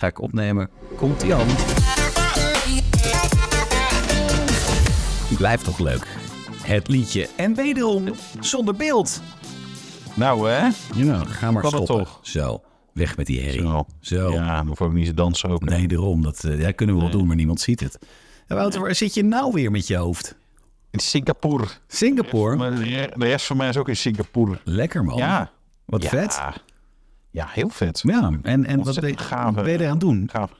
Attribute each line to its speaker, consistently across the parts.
Speaker 1: Ga ik opnemen. Komt ie aan. Blijft toch leuk. Het liedje. En wederom zonder beeld.
Speaker 2: Nou hè?
Speaker 1: Ja, ga maar
Speaker 2: Kan het
Speaker 1: stoppen.
Speaker 2: toch?
Speaker 1: Zo, weg met die herrie.
Speaker 2: Zo.
Speaker 1: Zo.
Speaker 2: Ja, dan hoef ik niet te dansen ook.
Speaker 1: Nee, daarom. Dat eh, ja, kunnen we wel doen, maar niemand ziet het. En Wouter, waar zit je nou weer met je hoofd?
Speaker 2: In Singapore.
Speaker 1: Singapore?
Speaker 2: Maar de re- de rest van mij is ook in Singapore.
Speaker 1: Lekker man.
Speaker 2: Ja.
Speaker 1: Wat
Speaker 2: ja.
Speaker 1: vet.
Speaker 2: Ja, heel vet.
Speaker 1: Ja, en, en wat ben,
Speaker 2: gaaf,
Speaker 1: wat ben je eraan doen?
Speaker 2: Gaaf.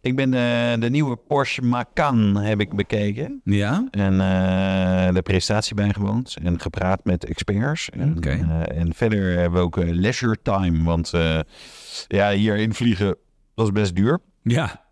Speaker 2: Ik ben de, de nieuwe Porsche Macan heb ik bekeken.
Speaker 1: Ja?
Speaker 2: En eh, de presentatie bijgewoond. En gepraat met experts. En,
Speaker 1: Oké.
Speaker 2: eh, en verder hebben we ook eh, leisure time. Want eh, ja, hierin vliegen, is best duur.
Speaker 1: Ja.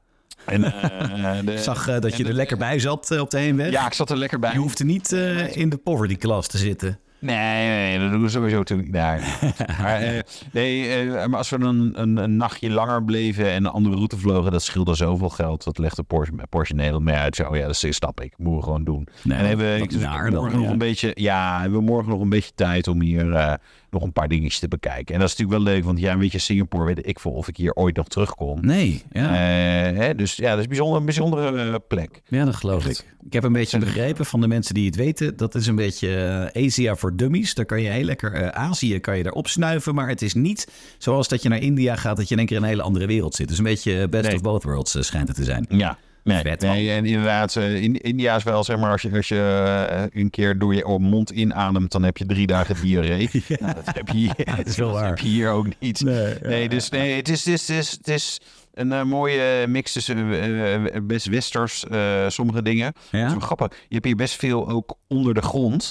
Speaker 2: En, eh, de-
Speaker 1: Ik zag eh, dat je er
Speaker 2: de-
Speaker 1: lekker bij zat eh, op de heenweg.
Speaker 2: Ja, ik zat er lekker bij.
Speaker 1: Je hoeft er niet eh, in de poverty class te zitten.
Speaker 2: Nee, dat doen we sowieso niet daar. maar, eh, nee, eh, maar als we dan een, een, een nachtje langer bleven en een andere route vlogen, dat scheelde zoveel geld. Dat legde Porsche, Porsche Nederland mee uit. Zo, oh ja, dat is- snap ik. Moeten we gewoon doen.
Speaker 1: Nee,
Speaker 2: en hebben we
Speaker 1: dan,
Speaker 2: morgen nog
Speaker 1: ja.
Speaker 2: een beetje, ja, hebben we morgen nog een beetje tijd om hier eh, nog een paar dingetjes te bekijken. En dat is natuurlijk wel leuk, want ja, weet je, Singapore weet ik veel of ik hier ooit nog terugkom.
Speaker 1: Nee, ja.
Speaker 2: Eh, hè, dus ja, dat is een bijzonder, een bijzondere eh, plek.
Speaker 1: Ja, dat geloof ik. Ik heb een beetje begrepen van de mensen die het weten. Dat is een beetje eh, Asia voor dummies. Daar kan je heel lekker Azië kan je daar opsnuiven. Maar het is niet zoals dat je naar India gaat. Dat je in één keer in een hele andere wereld zit. Dus een beetje best
Speaker 2: Nee.
Speaker 1: of both worlds schijnt het te zijn.
Speaker 2: Ja. Nee,
Speaker 1: Vet,
Speaker 2: nee, en inderdaad, eh, in, India is wel, zeg maar, als je, als je eh, een keer door je mond inademt, dan heb je drie dagen diarree. Nou, dat heb je
Speaker 1: dat is wel waar.
Speaker 2: heb je hier ook niet.
Speaker 1: Nee,
Speaker 2: Nee, dus nee, het is, het is, het is, het is een eh, mooie mix tussen eh, eh, best westers, sommige dingen.
Speaker 1: Ja?
Speaker 2: Dat is wel grappig. Je hebt hier best veel ook onder de grond.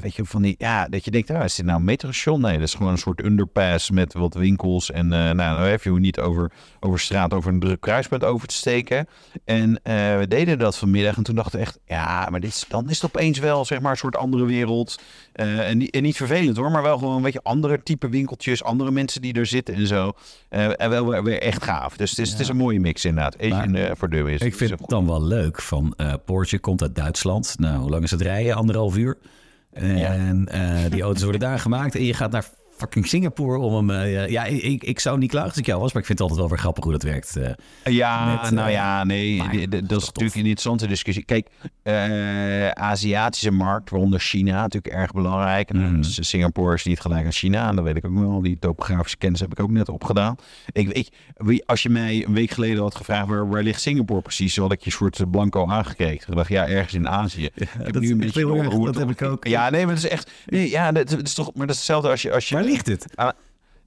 Speaker 2: Weet je, van die, ja, dat je denkt, ah, is dit nou een metrostation? Nee, dat is gewoon een soort underpass met wat winkels. En nou, dan heb je hoe niet over, over straat, over een druk kruispunt over te steken. En we deden dat vanmiddag en toen dachten we echt, ja, maar dit, is- dan is het opeens wel, zeg maar, een soort andere wereld. En, niet, en niet vervelend hoor, maar wel gewoon een beetje andere type winkeltjes, andere mensen die er zitten en zo. En wel weer, weer echt gaaf. Dus het is, het is een mooie mix inderdaad. Asian
Speaker 1: Maar
Speaker 2: eh, voor dummies.
Speaker 1: Ik vind het dan wel leuk van eh Porsche komt uit Duitsland. Nou, hoe lang is het rijden? Anderhalf uur. En eh, die auto's worden daar gemaakt. En je gaat naar fucking Singapore om hem... eh, ja, ik, ik zou niet klagen als ik jou was. Maar ik vind het altijd wel weer grappig hoe dat werkt. eh.
Speaker 2: Ja,
Speaker 1: met,
Speaker 2: nou
Speaker 1: eh,
Speaker 2: ja, nee,
Speaker 1: maar
Speaker 2: dat is natuurlijk een interessante discussie. Kijk, Aziatische markt, waaronder China, natuurlijk erg belangrijk. En dus Singapore is niet gelijk aan China, en dat weet ik ook wel. Die topografische kennis heb ik ook net opgedaan. Ik weet, wie- als je mij een week geleden had gevraagd waar, waar ligt Singapore precies, had ik je soort blanco aangekeken. Ik dacht, ja, ergens in Azië. ik heb
Speaker 1: dat
Speaker 2: nu een beetje
Speaker 1: erg, dat
Speaker 2: het-
Speaker 1: heb ik ook.
Speaker 2: Ja, nee, maar dat is echt, nee, ja, dat, dat is toch, maar dat is hetzelfde als je, als je.
Speaker 1: Ligt het?
Speaker 2: Ah,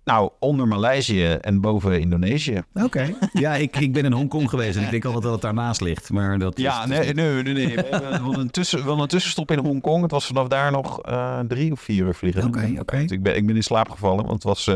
Speaker 2: nou, onder Maleisië en boven Indonesië.
Speaker 1: Oké. Ja, ik, ik ben in Hongkong geweest en ik denk altijd dat het daarnaast ligt. Maar dat
Speaker 2: Ja,
Speaker 1: is,
Speaker 2: nee, nee, nee. nee. We wel een, tussen, wel een tussenstop in Hongkong. Het was vanaf daar nog eh, drie of vier uur vliegen.
Speaker 1: Oké, oké.
Speaker 2: Ik ben, ik ben in slaap gevallen, want het was... eh,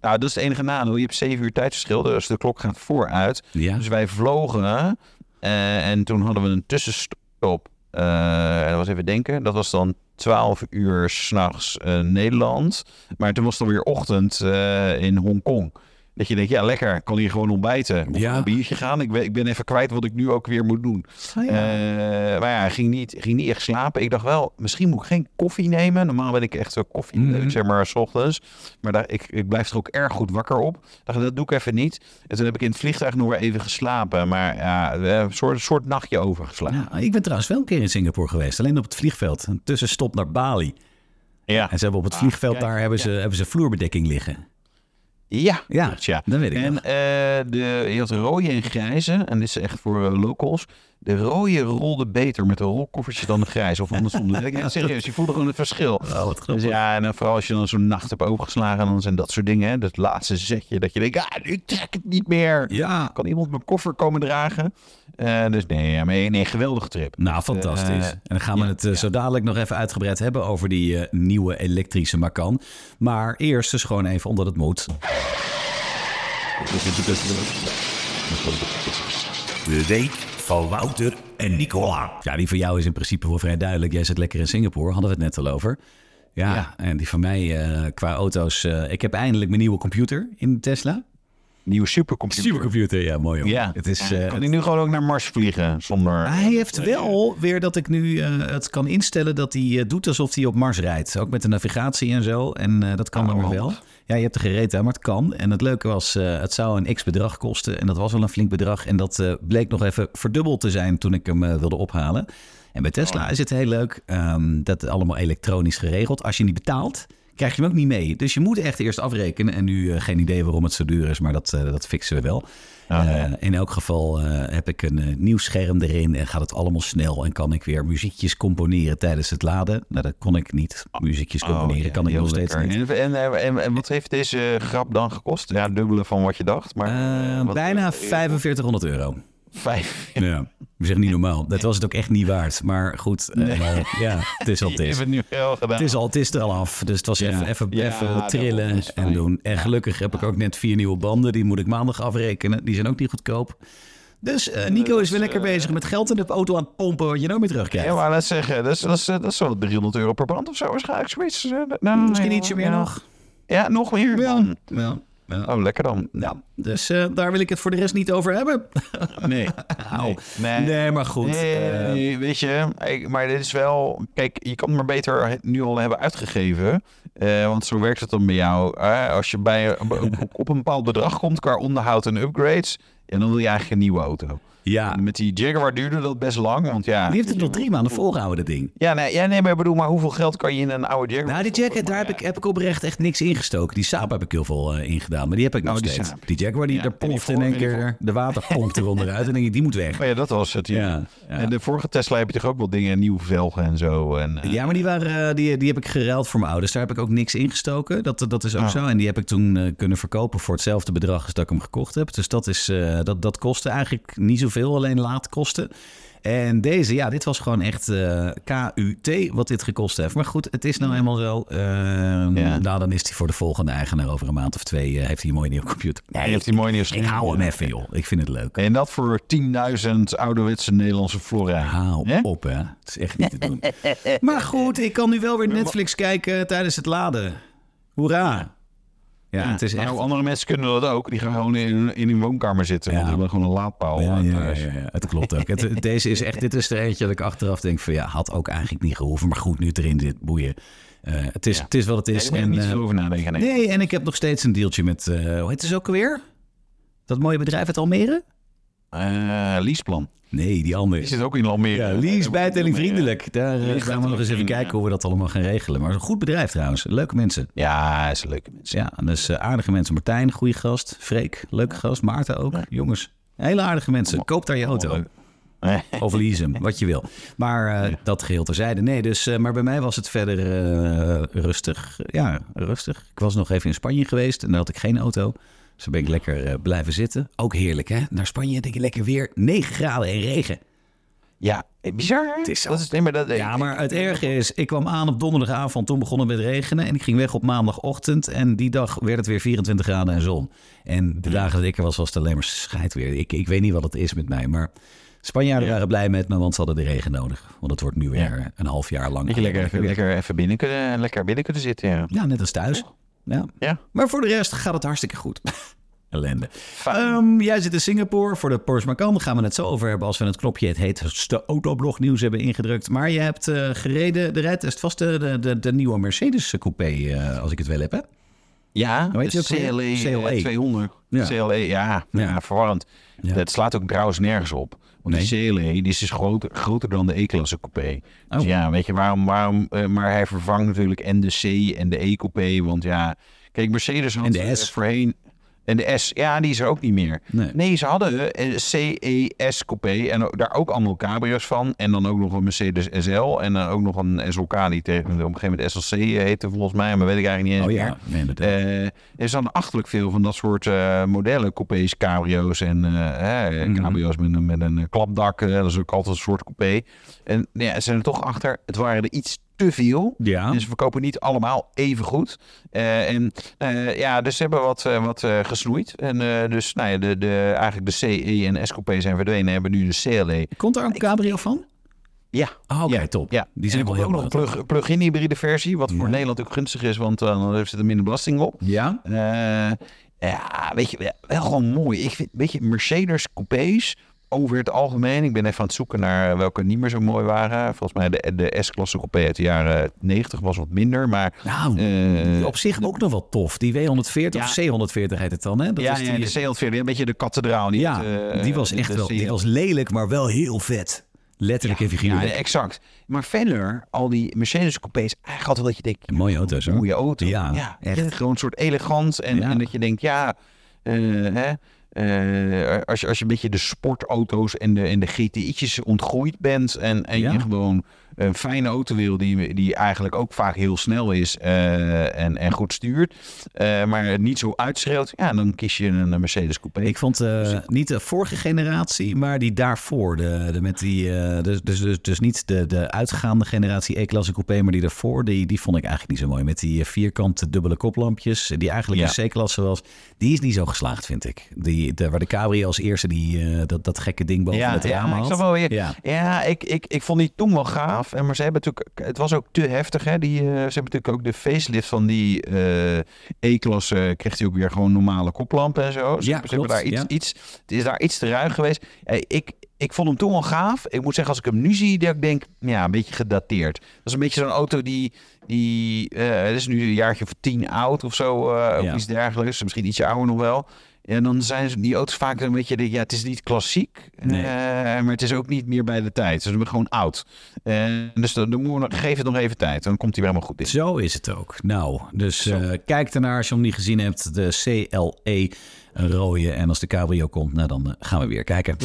Speaker 2: nou, dat is het enige nadeel. Je hebt zeven uur tijdsverschil, dus de klok gaat vooruit.
Speaker 1: Ja.
Speaker 2: Dus wij vlogen eh, en toen hadden we een tussenstop. Dat was even denken. Dat was dan 12 uur s'nachts eh Nederland. Maar toen was het alweer ochtend eh, in Hongkong. Dat je denkt, ja lekker, kan hier gewoon ontbijten. Of
Speaker 1: Ja.
Speaker 2: een biertje gaan. Ik ben, ik ben even kwijt wat ik nu ook weer moet doen.
Speaker 1: Ja.
Speaker 2: Eh, maar ja, ging niet, ging niet echt slapen. Ik dacht wel, misschien moet ik geen koffie nemen. Normaal ben ik echt zo koffie,
Speaker 1: Mhm.
Speaker 2: zeg maar, s ochtends. Maar daar, ik, ik blijf er ook erg goed wakker op. Dacht, dat doe ik even niet. En toen heb ik in het vliegtuig nog weer even geslapen. Maar ja, een soort, soort nachtje overgeslapen.
Speaker 1: Ja, ik ben trouwens wel een keer in Singapore geweest. Alleen op het vliegveld. Een tussenstop naar Bali.
Speaker 2: Ja,
Speaker 1: En ze hebben op het
Speaker 2: Ah,
Speaker 1: vliegveld daar hebben, ze, hebben ze vloerbedekking liggen.
Speaker 2: Ja,
Speaker 1: Ja, dat weet ik
Speaker 2: En
Speaker 1: nog.
Speaker 2: eh, de, je had rode en grijze. En dit is echt voor eh, locals. De rode rolde beter met een rolkoffertje dan de grijze. Of andersom. Ja, serieus, je voelde gewoon het verschil.
Speaker 1: Oh, wat
Speaker 2: Dus ja, en dan vooral als je dan zo'n nacht hebt overgeslagen, dan zijn dat soort dingen. Hè? Dat laatste zetje, dat je denkt, ah, ik trek het niet meer.
Speaker 1: Ja,
Speaker 2: Kan iemand mijn koffer komen dragen? Eh, dus nee, ja, maar nee, nee, geweldige trip.
Speaker 1: nou fantastisch.
Speaker 2: Eh,
Speaker 1: en dan gaan we
Speaker 2: ja,
Speaker 1: het eh, zo dadelijk nog even uitgebreid hebben over die eh, nieuwe elektrische Macan. Maar eerst dus gewoon even omdat het moet.
Speaker 3: De week van Wouter en Nicola.
Speaker 1: Ja, die van jou is in principe wel vrij duidelijk. Jij zit lekker in Singapore, hadden we het net al over. Ja,
Speaker 2: Ja.
Speaker 1: en die van mij eh, qua auto's. eh, ik heb eindelijk mijn nieuwe computer in de Tesla.
Speaker 2: nieuwe supercomputer.
Speaker 1: Supercomputer, ja, mooi hoor.
Speaker 2: Ja,
Speaker 1: Het is,
Speaker 2: Ja,
Speaker 1: eh,
Speaker 2: kan hij nu gewoon ook naar Mars vliegen zonder...
Speaker 1: Hij heeft wel weer dat ik nu eh, het kan instellen dat hij eh, doet alsof hij op Mars rijdt. Ook met de navigatie en zo. En eh, dat kan dan weer wel. Ja, je hebt er gereed aan, maar het kan. En het leuke was, eh, het zou een x-bedrag kosten. En dat was wel een flink bedrag. En dat eh, bleek nog even verdubbeld te zijn toen ik hem eh, wilde ophalen. En bij Tesla
Speaker 2: Oh.
Speaker 1: is het heel leuk. ehm, dat allemaal elektronisch geregeld. Als je niet betaalt, krijg je hem ook niet mee. Dus je moet echt eerst afrekenen. En nu eh, geen idee waarom het zo duur is, maar dat, eh, dat fixen we wel.
Speaker 2: Ah, ja.
Speaker 1: Eh, in elk geval heb ik een nieuw scherm erin en gaat het allemaal snel. En kan ik weer muziekjes componeren tijdens het laden. Nou, dat kon ik niet. Muziekjes componeren
Speaker 2: Oh, ja,
Speaker 1: kan ik nog steeds
Speaker 2: lekker.
Speaker 1: niet.
Speaker 2: En, en, en, en wat heeft deze grap dan gekost? Ja, dubbele van wat je dacht. Maar, wat-
Speaker 1: bijna 4500 euro.
Speaker 2: Vijf.
Speaker 1: Ja, we zeggen niet normaal. Dat was het ook echt niet waard. Maar goed, eh, ja, het is al het is.
Speaker 2: het nu wel gedaan.
Speaker 1: Het is, al, het is er al af. Dus het was
Speaker 2: Ja.
Speaker 1: even, even,
Speaker 2: Ja,
Speaker 1: even trillen en doen. En gelukkig heb ik ook net vier nieuwe banden. Die moet ik maandag afrekenen. Die zijn ook niet goedkoop. Dus eh, Nico is weer lekker bezig met geld in de auto aan het pompen. Wat je nou meer terugkrijgt.
Speaker 2: Ja, maar laat zeggen, dat is, dat, is, dat is wel 300 euro per brand of zo waarschijnlijk. Zoiets. eh, Nou,
Speaker 1: Misschien ietsje meer nog.
Speaker 2: Ja, nog meer.
Speaker 1: Ja. Ja. Ja.
Speaker 2: Oh, lekker dan.
Speaker 1: Nou, dus eh, daar wil ik het voor de rest niet over hebben.
Speaker 2: Nee.
Speaker 1: Au.
Speaker 2: Nee.
Speaker 1: Nee, maar goed.
Speaker 2: Nee,
Speaker 1: eh,
Speaker 2: weet je, maar dit is wel... Kijk, je kan het maar beter nu al hebben uitgegeven. eh, want zo werkt het dan bij jou. als je bij, op, een bepaald bedrag komt qua onderhoud en upgrades... Ja, dan wil je eigenlijk een nieuwe auto.
Speaker 1: Ja,
Speaker 2: met die Jaguar duurde dat best lang, want ja...
Speaker 1: die heeft het nog drie maanden volgehouden, dat ding.
Speaker 2: Ja, nee, ja, nee, maar ik bedoel, maar hoeveel geld kan je in een oude Jaguar...
Speaker 1: Nou, die Jaguar, daar heb ik, heb ik oprecht echt niks ingestoken. Die Saab heb ik heel veel eh, ingedaan, maar die heb ik nog
Speaker 2: Oh, die
Speaker 1: steeds.
Speaker 2: Saab.
Speaker 1: Die Jaguar, die,
Speaker 2: Ja,
Speaker 1: daar ploft in één keer de water plonkt er onderuit. En denk ik, die moet weg.
Speaker 2: Oh ja, dat was het. Ja. En de vorige Tesla heb je toch ook wel dingen, nieuwe velgen en zo. En, eh,
Speaker 1: Ja, maar die, waren, eh, die, die heb ik geruild voor mijn ouders. Daar heb ik ook niks ingestoken. Dat, dat is ook
Speaker 2: Oh.
Speaker 1: zo. En die heb ik toen kunnen verkopen voor hetzelfde bedrag als dat ik hem gekocht heb. Dus dat, is, dat, dat kostte eigenlijk niet zoveel, alleen laadkosten. En deze, ja, dit was gewoon echt eh, KUT wat dit gekost heeft. Maar goed, het is nou eenmaal zo. Eh, Nou, dan is hij voor de volgende eigenaar over een maand of twee. eh, heeft hij een mooie nieuwe computer.
Speaker 2: Ja, je hebt die mooie nieuwe
Speaker 1: Ik hou hem even, joh. Ik vind het leuk.
Speaker 2: En dat voor 10.000 ouderwetse Nederlandse.
Speaker 1: Hou
Speaker 2: Hè?
Speaker 1: op, hè. Het is echt niet te doen. maar goed, ik kan nu wel weer Netflix kijken tijdens het laden. Hoera. Ja, het is echt...
Speaker 2: Andere mensen kunnen dat ook. Die gaan gewoon in, in hun woonkamer zitten.
Speaker 1: Ja.
Speaker 2: Die hebben gewoon een laadpaal.
Speaker 1: Ja,
Speaker 2: eh,
Speaker 1: ja, ja, het klopt ook. Het, deze is echt, dit is er eentje dat ik achteraf denk van ja, had ook eigenlijk niet gehoeven. Maar goed, nu het erin zit, boeien. Eh, het, is, het is wat het is. en,
Speaker 2: niet
Speaker 1: eh,
Speaker 2: over nadenken. Nee.
Speaker 1: nee, en ik heb nog steeds een deeltje met, hoe heet het ook alweer? Dat mooie bedrijf uit Almere?
Speaker 2: Eh, leaseplan.
Speaker 1: Nee, die andere.
Speaker 2: Die zit ook in Almere.
Speaker 1: Ja, lease bijtelling vriendelijk. Daar eh,
Speaker 2: Lease
Speaker 1: gaan we nog eens even kijken hoe we dat allemaal gaan regelen. Maar het is een goed bedrijf trouwens. Leuke mensen.
Speaker 2: Ja, is een leuke mensen.
Speaker 1: Ja, en dus eh, aardige mensen. Martijn, goede gast. Freek, leuke gast. Maarten ook. Jongens, hele aardige mensen. Koop daar je auto.
Speaker 2: Eh,
Speaker 1: Of lease hem, wat je wil. Maar eh, dat geheel terzijde. Nee, dus, eh, maar bij mij was het verder eh, rustig. Ja, rustig. Ik was nog even in Spanje geweest en daar had ik geen auto. Dus ben ik lekker eh, blijven zitten. Ook heerlijk, hè? Naar Spanje denk ik lekker weer 9 graden en regen.
Speaker 2: Ja, eh, bizar.
Speaker 1: Het is zo.
Speaker 2: Dat is, nee, maar dat,
Speaker 1: Ja, maar het erge is, ik kwam aan op donderdagavond, toen begon het met regenen. En ik ging weg op maandagochtend. En die dag werd het weer 24 graden en zon. En de dagen dat ik er was, was het alleen maar scheid weer. Ik, ik weet niet wat het is met mij, maar... Spanjaarden waren blij met me, want ze hadden de regen nodig. Want het wordt nu weer een half jaar lang.
Speaker 2: Dat je lekker, even, lekker even binnen kunnen, lekker binnen kunnen zitten. Ja.
Speaker 1: Ja, net als thuis. Ja.
Speaker 2: Ja.
Speaker 1: Maar voor de rest gaat het hartstikke goed. Ellende. Ehm, jij zit in Singapore voor de Porsche Macan. Daar gaan we het zo over hebben als we het knopje het heetste autoblog nieuws hebben ingedrukt. Maar je hebt eh, gereden, de rijtest vast de, de, de, nieuwe Mercedes coupé, eh, als ik het wel heb. Hè?
Speaker 2: Ja,
Speaker 1: ook alweer?
Speaker 2: CLE,
Speaker 1: CLE.
Speaker 2: eh, 200.
Speaker 1: Ja.
Speaker 2: CLE, ja, ja.
Speaker 1: Ja.
Speaker 2: verwarrend.
Speaker 1: Ja.
Speaker 2: Dat slaat ook trouwens nergens op. Want die CLE die is dus groter, groter dan de E-klasse coupé. Dus
Speaker 1: Oh.
Speaker 2: ja, weet je waarom? waarom eh, maar hij vervangt natuurlijk en de C en de E-coupé. Want ja, kijk, Mercedes had
Speaker 1: En de
Speaker 2: eh,
Speaker 1: S.
Speaker 2: voorheen... En de S, ja, die is er ook niet meer.
Speaker 1: Nee.
Speaker 2: ze hadden een CES coupé en daar ook allemaal cabrio's van. En dan ook nog een Mercedes SL en dan ook nog een SLK die tegen op een gegeven moment SLC heette volgens mij, maar weet ik eigenlijk niet eens
Speaker 1: Oh ja, nee, inderdaad.
Speaker 2: Eh, er zijn achterlijk veel van dat soort eh, modellen, coupés, cabrio's en eh, hè,
Speaker 1: Mhm.
Speaker 2: cabrio's met, een- met een eh, klapdak. eh, dat is ook altijd een soort coupé. En ja, ze zijn er toch achter, het waren er iets te veel.
Speaker 1: ja.
Speaker 2: En ze verkopen niet allemaal even goed. Eh, en eh, ja, dus ze hebben wat, eh, wat gesnoeid. En dus nou ja, de, de, eigenlijk de CE en S-coupé zijn verdwenen. Hebben nu de CLE.
Speaker 1: Komt er ook een cabrio van?
Speaker 2: Ja,
Speaker 1: Oh, oké,
Speaker 2: Ja,
Speaker 1: top.
Speaker 2: ja.
Speaker 1: Die zijn wel heel
Speaker 2: ook nog een plug- plug-in hybride versie. Wat voor. Nederland ook gunstig is, want dan zit er minder belasting op.
Speaker 1: Ja?
Speaker 2: Ja, weet je, wel gewoon mooi. Ik vind, weet je, Mercedes coupés over het algemeen. Ik ben even aan het zoeken naar welke niet meer zo mooi waren. Volgens mij de, de S-klasse coupé uit de jaren 90 was wat minder. Maar
Speaker 1: Nou,
Speaker 2: eh,
Speaker 1: op zich ook nog wel tof. Die W140
Speaker 2: Ja.
Speaker 1: of C140 heet het dan, hè? Dat
Speaker 2: ja,
Speaker 1: is die,
Speaker 2: ja, de C140, een beetje de kathedraal. Niet
Speaker 1: ja,
Speaker 2: eh,
Speaker 1: die was echt wel... Die was lelijk, maar wel heel vet. Letterlijk en
Speaker 2: Ja,
Speaker 1: figuurlijk.
Speaker 2: exact. Maar verder, al die Mercedes coupés, eigenlijk altijd dat je denkt,
Speaker 1: Mooie auto's, hoor.
Speaker 2: mooie auto.
Speaker 1: Ja, echt.
Speaker 2: Gewoon een soort elegant. En,
Speaker 1: Ja.
Speaker 2: en dat je denkt, ja, eh, hè, eh, als, je, als je een beetje de sportauto's en de, en de GTI'tjes ontgroeid bent en, en
Speaker 1: Ja.
Speaker 2: je gewoon een fijne auto wil die, die eigenlijk ook vaak heel snel is eh, en, en goed stuurt, eh, maar het niet zo uitschreeuwt, ja, dan kies je een Mercedes coupé.
Speaker 1: Ik vond eh, niet de vorige generatie, maar die daarvoor. De, de, met die, eh, dus, dus, dus, dus niet de, de uitgaande generatie E-klasse coupé, maar die daarvoor. Die, die vond ik eigenlijk niet zo mooi. Met die eh, vierkante dubbele koplampjes, die eigenlijk
Speaker 2: Ja.
Speaker 1: een C-klasse was. Die is niet zo geslaagd, vind ik. Die, de, waar de Cabrio als eerste die, eh, dat, dat gekke ding boven het raam
Speaker 2: ja,
Speaker 1: had.
Speaker 2: ik wel weer.
Speaker 1: Ja.
Speaker 2: Ja, ik, ik, ik vond die toen wel gaaf. En maar ze hebben natuurlijk, het was ook te heftig. Hè? Die, eh, ze hebben natuurlijk ook de facelift van die eh, E-klasse. Kreeg hij ook weer gewoon normale koplampen en zo. Ze
Speaker 1: Ja,
Speaker 2: hebben- ze hebben
Speaker 1: klopt,
Speaker 2: daar iets,
Speaker 1: ja.
Speaker 2: iets, het is daar iets te ruig geweest. Hey, ik, ik vond hem toen wel gaaf. Ik moet zeggen, als ik hem nu zie, dat ik denk, ja, een beetje gedateerd. Dat is een beetje zo'n auto die, die eh, het is nu een jaartje of tien oud of zo, eh, of iets dergelijks. Misschien ietsje ouder nog wel. En dan zijn ze- die auto's vaak een beetje, de- ja, het is niet klassiek,
Speaker 1: Nee.
Speaker 2: eh, maar het is ook niet meer bij de tijd. Ze zijn gewoon oud. Eh, dus dan, dan moet je nog, geef het nog even tijd, dan komt hij weer helemaal goed in.
Speaker 1: Zo is het ook. Nou, dus eh, kijk ernaar als je hem niet gezien hebt. De CLE, een rode. En als de cabrio komt, nou, dan gaan we weer kijken.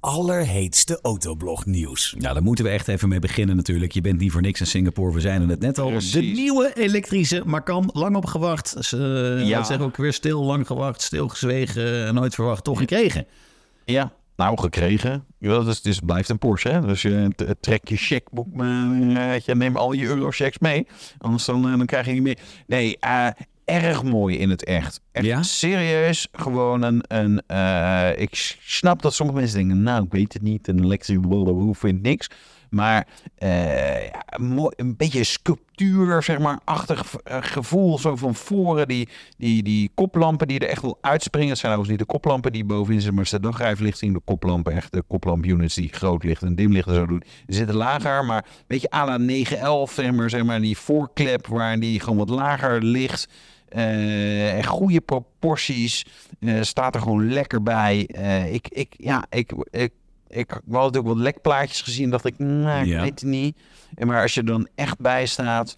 Speaker 3: Allerheetste autoblog nieuws.
Speaker 1: Nou, daar moeten we echt even mee beginnen natuurlijk. Je bent niet voor niks in Singapore. We zijn er net al.
Speaker 2: Precies.
Speaker 1: De nieuwe elektrische Macan. Lang op gewacht. Ze,
Speaker 2: Ja.
Speaker 1: ja. zeggen ook weer stil, lang gewacht, stilgezwegen. en Nooit verwacht, toch gekregen.
Speaker 2: Ja, nou gekregen. Ja, dus, dus het blijft een Porsche. Hè? Dus je trek je checkboek, maar eh, je neem al je eurochecks mee. Anders dan, eh, dan krijg je niet meer. Nee, eh, erg mooi in het echt. Echt
Speaker 1: Ja?
Speaker 2: serieus gewoon een... een eh, ik snap dat sommige mensen denken, nou ik weet het niet. Een elektrische Volvo vindt niks. Maar eh, ja, mooi, een beetje sculptuur, zeg maar, achtig eh, gevoel zo van voren. Die, die, die koplampen die er echt wel uitspringen. Het zijn overigens niet de koplampen die bovenin zitten, maar het is de dagrijflichting. De koplampen, echt de koplampunits die groot licht en dim licht en zo doen. Die zitten lager, maar een beetje à la 911, zeg maar, zeg maar die voorklep waar die gewoon wat lager ligt. Eh, en goede proporties. Eh, staat er gewoon lekker bij. Eh, ik, ik, ja, ik, ik, ik had natuurlijk wat lekplaatjes gezien. dacht ik, nou, ik
Speaker 1: Ja.
Speaker 2: weet het niet. En maar als je er dan echt bij staat,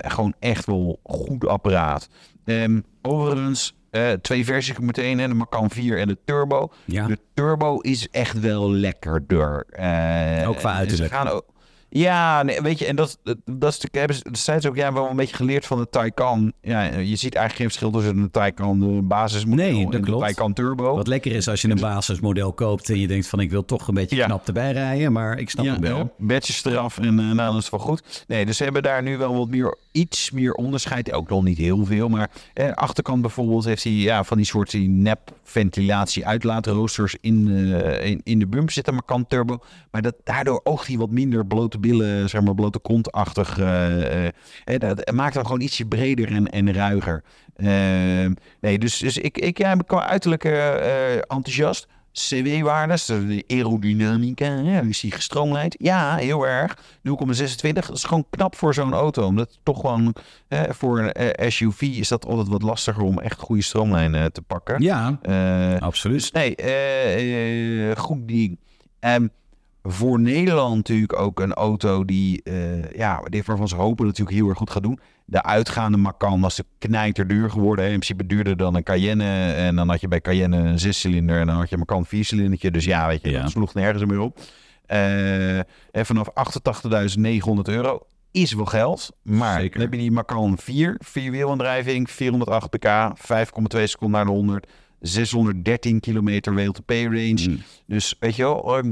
Speaker 2: gewoon echt wel goed apparaat. Ehm, overigens, twee versies meteen, hè, de Macan 4 en de Turbo.
Speaker 1: Ja.
Speaker 2: De Turbo is echt wel lekkerder. Eh,
Speaker 1: Ook qua
Speaker 2: ze
Speaker 1: uiterlijk.
Speaker 2: gaan ook- ja, nee, weet je, en dat, dat, dat is de hebben ze- zijn ze ook ja, wel een beetje geleerd van de Taycan. Ja, je ziet eigenlijk geen verschil tussen de Taycan de basismodel
Speaker 1: Nee, dat
Speaker 2: en
Speaker 1: klopt.
Speaker 2: de Taycan Turbo.
Speaker 1: Wat lekker is als je een basismodel koopt en je denkt van ik wil toch een beetje
Speaker 2: Ja.
Speaker 1: knap erbij rijden. Maar ik snap
Speaker 2: ja,
Speaker 1: hem wel.
Speaker 2: ja, badges eraf en eh, nou, is het wel goed. Nee, dus ze hebben daar nu wel wat meer, iets meer onderscheid. Ook nog niet heel veel, maar eh, achterkant bijvoorbeeld heeft hij ja, van die soort die nep ventilatie uitlaatroosters in, eh, in, in de bumper zitten, maar kan turbo. Maar dat, daardoor oogt hij wat minder blote billen, zeg maar blote kontachtig. eh, dat maakt hem gewoon ietsje breder en, en ruiger. Eh, nee, dus, dus ik, ik ja, ben qua uiterlijk enthousiast. CW-waardes, de aerodynamica, ja, is die gestroomlijnd? Ja, heel erg. 0,26, dat is gewoon knap voor zo'n auto. Omdat toch gewoon eh, voor een SUV is dat altijd wat lastiger om echt goede stroomlijnen te pakken.
Speaker 1: Ja, absoluut.
Speaker 2: dus nee, goed ding. Ehm, voor Nederland natuurlijk ook een auto die, eh, ja, waarvan ze hopen dat het natuurlijk heel erg goed gaat doen. De uitgaande Macan was de knijterduur geworden. hè. In principe duurder dan een Cayenne. En dan had je bij Cayenne een zescilinder en dan had je een Macan viercilindertje. Dus ja, weet je,
Speaker 1: Ja.
Speaker 2: dat sloeg nergens meer op. Eh, en vanaf 88.900 euro is wel geld. Maar
Speaker 1: Zeker.
Speaker 2: dan heb je die Macan 4, vierwielaandrijving, 408 pk, 5,2 seconden naar de 100. 613 kilometer WLTP-range.
Speaker 1: Mm.
Speaker 2: Dus weet je wel, eh,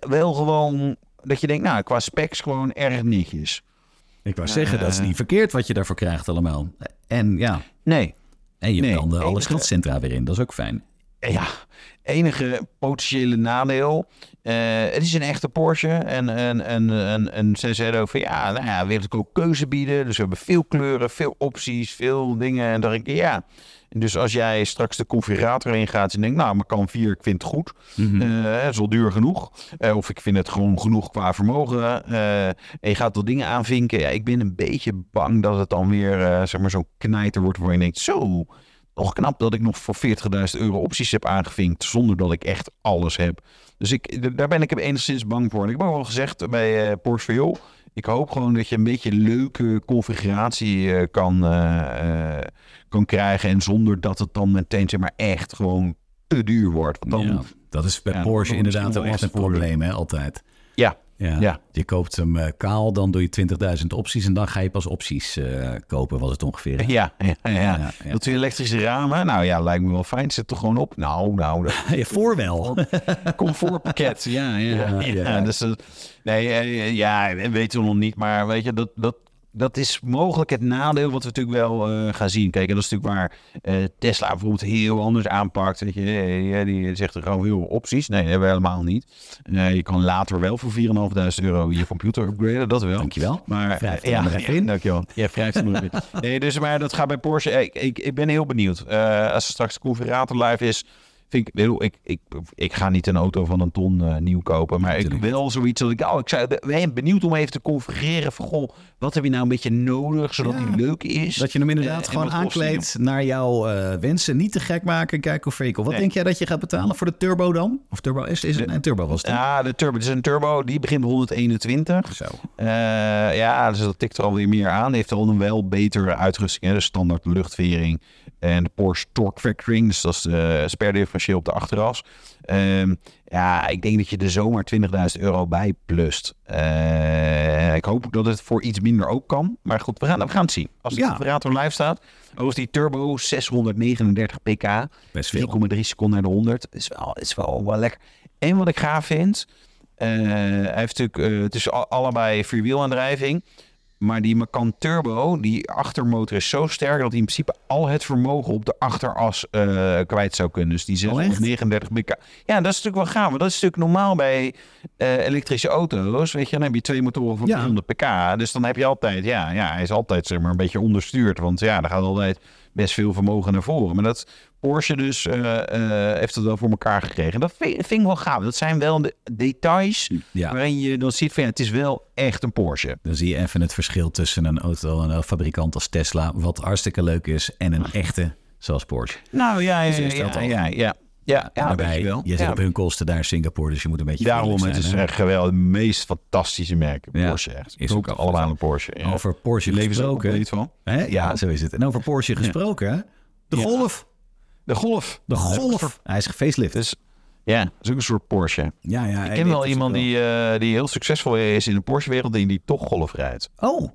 Speaker 2: wel gewoon dat je denkt, nou, qua specs gewoon erg netjes.
Speaker 1: Ik wou zeggen, dat is
Speaker 2: Eh.
Speaker 1: niet verkeerd wat je daarvoor krijgt allemaal. En ja,
Speaker 2: Nee,
Speaker 1: en je
Speaker 2: Nee,
Speaker 1: kan de alle schildcentra weer in. Dat is ook fijn.
Speaker 2: ja, enige potentiële nadeel. eh, het is een echte Porsche. En, en, en, en, en ze zeiden van ja, nou ja, wil ik ook keuze bieden. Dus we hebben veel kleuren, veel opties, veel dingen. En dan denk ik ja. Dus als jij straks de configurator ingaat en denkt, nou, maar kan 4, ik vind het goed. Eh, het is wel duur genoeg. Eh, of ik vind het gewoon genoeg qua vermogen. Eh, en je gaat wel dingen aanvinken. Ja, ik ben een beetje bang dat het dan weer eh, zeg maar zo'n knijter wordt waar je denkt, zo, nog knap dat ik nog voor 40.000 euro opties heb aangevinkt zonder dat ik echt alles heb. Dus ik, daar ben ik enigszins bang voor. En ik heb ook wel gezegd bij eh, Porsche van, joh, ik hoop gewoon dat je een beetje leuke configuratie eh, kan, eh, eh, kan krijgen. En zonder dat het dan meteen zeg maar echt gewoon te duur wordt. Want dan,
Speaker 1: Ja, dat is bij
Speaker 2: Ja,
Speaker 1: Porsche inderdaad wel echt een probleem, hè, altijd.
Speaker 2: ja,
Speaker 1: Ja.
Speaker 2: Ja.
Speaker 1: Je koopt hem eh, kaal, dan doe je 20.000 opties en dan ga je pas opties eh, kopen, was het ongeveer.
Speaker 2: Ja, ja, ja.
Speaker 1: Ja, ja.
Speaker 2: Dat we elektrische ramen, nou ja, lijkt me wel fijn. Zet toch gewoon op. Nou, nou, dat
Speaker 1: Ja, voor wel.
Speaker 2: comfortpakket. Ja, ja, ja. Dus, eh, nee, ja, we weten we nog niet. Maar weet je, dat, dat, dat is mogelijk het nadeel wat we natuurlijk wel eh, gaan zien. Kijk, en dat is natuurlijk waar eh, Tesla bijvoorbeeld heel anders aanpakt. Weet je, Eh, die zegt er gewoon heel veel opties. Nee, dat hebben we helemaal niet. Eh, je kan later wel voor 4.500 euro je computer upgraden, dat wel.
Speaker 1: Dankjewel.
Speaker 2: Maar ja, ja,
Speaker 1: in.
Speaker 2: dankjewel. Ja, wrijf maar even in. Nee, dus maar dat gaat bij Porsche. Ik, ik, ik ben heel benieuwd. Als er straks de configurator live is, vind ik, wil ik, ik, ik ga niet een auto van een ton eh, nieuw kopen, maar ik wel zoiets dat ik, oh, ik zou, ben benieuwd om even te configureren van, goh, wat heb je nou een beetje nodig zodat
Speaker 1: Ja.
Speaker 2: die leuk is?
Speaker 1: Dat je hem inderdaad
Speaker 2: Eh,
Speaker 1: gewoon aankleedt naar jouw eh, wensen. Niet te gek maken, kijk hoe vehikel. Wat
Speaker 2: Nee.
Speaker 1: denk jij dat je gaat betalen voor de Turbo dan? Of Turbo S? Is het een Turbo was het?
Speaker 2: Ja, de turbo, het is een turbo, die begint bij 121.
Speaker 1: Zo.
Speaker 2: Ja, dus dat tikt er alweer meer aan. Heeft al een wel betere uitrusting. Hè? De standaard luchtvering en de Porsche Torque Vectoring. Dus dat is de op de achteras. Ehm, ja, ik denk dat je er zomaar 20.000 euro bij plust. Eh, ik hoop dat het voor iets minder ook kan. Maar goed, we gaan, we gaan het zien. Als de
Speaker 1: Ja.
Speaker 2: live staat. Overigens die turbo 639 pk.
Speaker 1: Best veel.
Speaker 2: 3,3 seconden naar de 100. Is wel, is wel, wel lekker. En wat ik gaaf vind. eh, hij heeft natuurlijk, eh, het is allebei vierwielaandrijving. Maar die Macan Turbo, die achtermotor is zo sterk dat hij in principe al het vermogen op de achteras eh, kwijt zou kunnen. Dus die
Speaker 1: Oh, echt?
Speaker 2: 639 pk. Ja, dat is natuurlijk wel gaaf. Dat is natuurlijk normaal bij eh, elektrische auto's. Weet je, dan heb je twee motoren van
Speaker 1: Ja.
Speaker 2: 300 pk. Dus dan heb je altijd, ja, ja, hij is altijd zeg maar een beetje onderstuurd. Want ja, daar gaat altijd best veel vermogen naar voren. Maar dat Porsche dus eh, eh, heeft het wel voor elkaar gekregen. Dat vind, vind ik wel gaaf. Dat zijn wel de details
Speaker 1: Ja.
Speaker 2: waarin je dan ziet van ja, het is wel echt een Porsche.
Speaker 1: Dan zie je even het verschil tussen een auto en een fabrikant als Tesla, wat hartstikke leuk is, en een echte zoals Porsche.
Speaker 2: Nou ja, ja,
Speaker 1: is
Speaker 2: ja, ja, ja, ja. Ja,
Speaker 1: Daarbij,
Speaker 2: wel.
Speaker 1: je zit
Speaker 2: Ja.
Speaker 1: op hun kosten daar in Singapore, dus je moet een beetje
Speaker 2: Daarom, het is
Speaker 1: hè?
Speaker 2: echt geweldig. Het meest fantastische merk.
Speaker 1: Ja,
Speaker 2: Porsche echt.
Speaker 1: is
Speaker 2: Ik
Speaker 1: ook
Speaker 2: ook
Speaker 1: al
Speaker 2: allemaal een Porsche.
Speaker 1: Over Porsche
Speaker 2: leven ze ook
Speaker 1: gesproken.
Speaker 2: van.
Speaker 1: Hè? Ja, zo is het. En over Porsche gesproken, hè? de. Golf.
Speaker 2: De Golf.
Speaker 1: De Golf. Hij is gefacelift.
Speaker 2: Dus ja, dat is ook een soort Porsche.
Speaker 1: ja, ja,
Speaker 2: Ik ken wel iemand die, eh, die heel succesvol is in de Porsche-wereld en die toch Golf rijdt.
Speaker 1: Oh.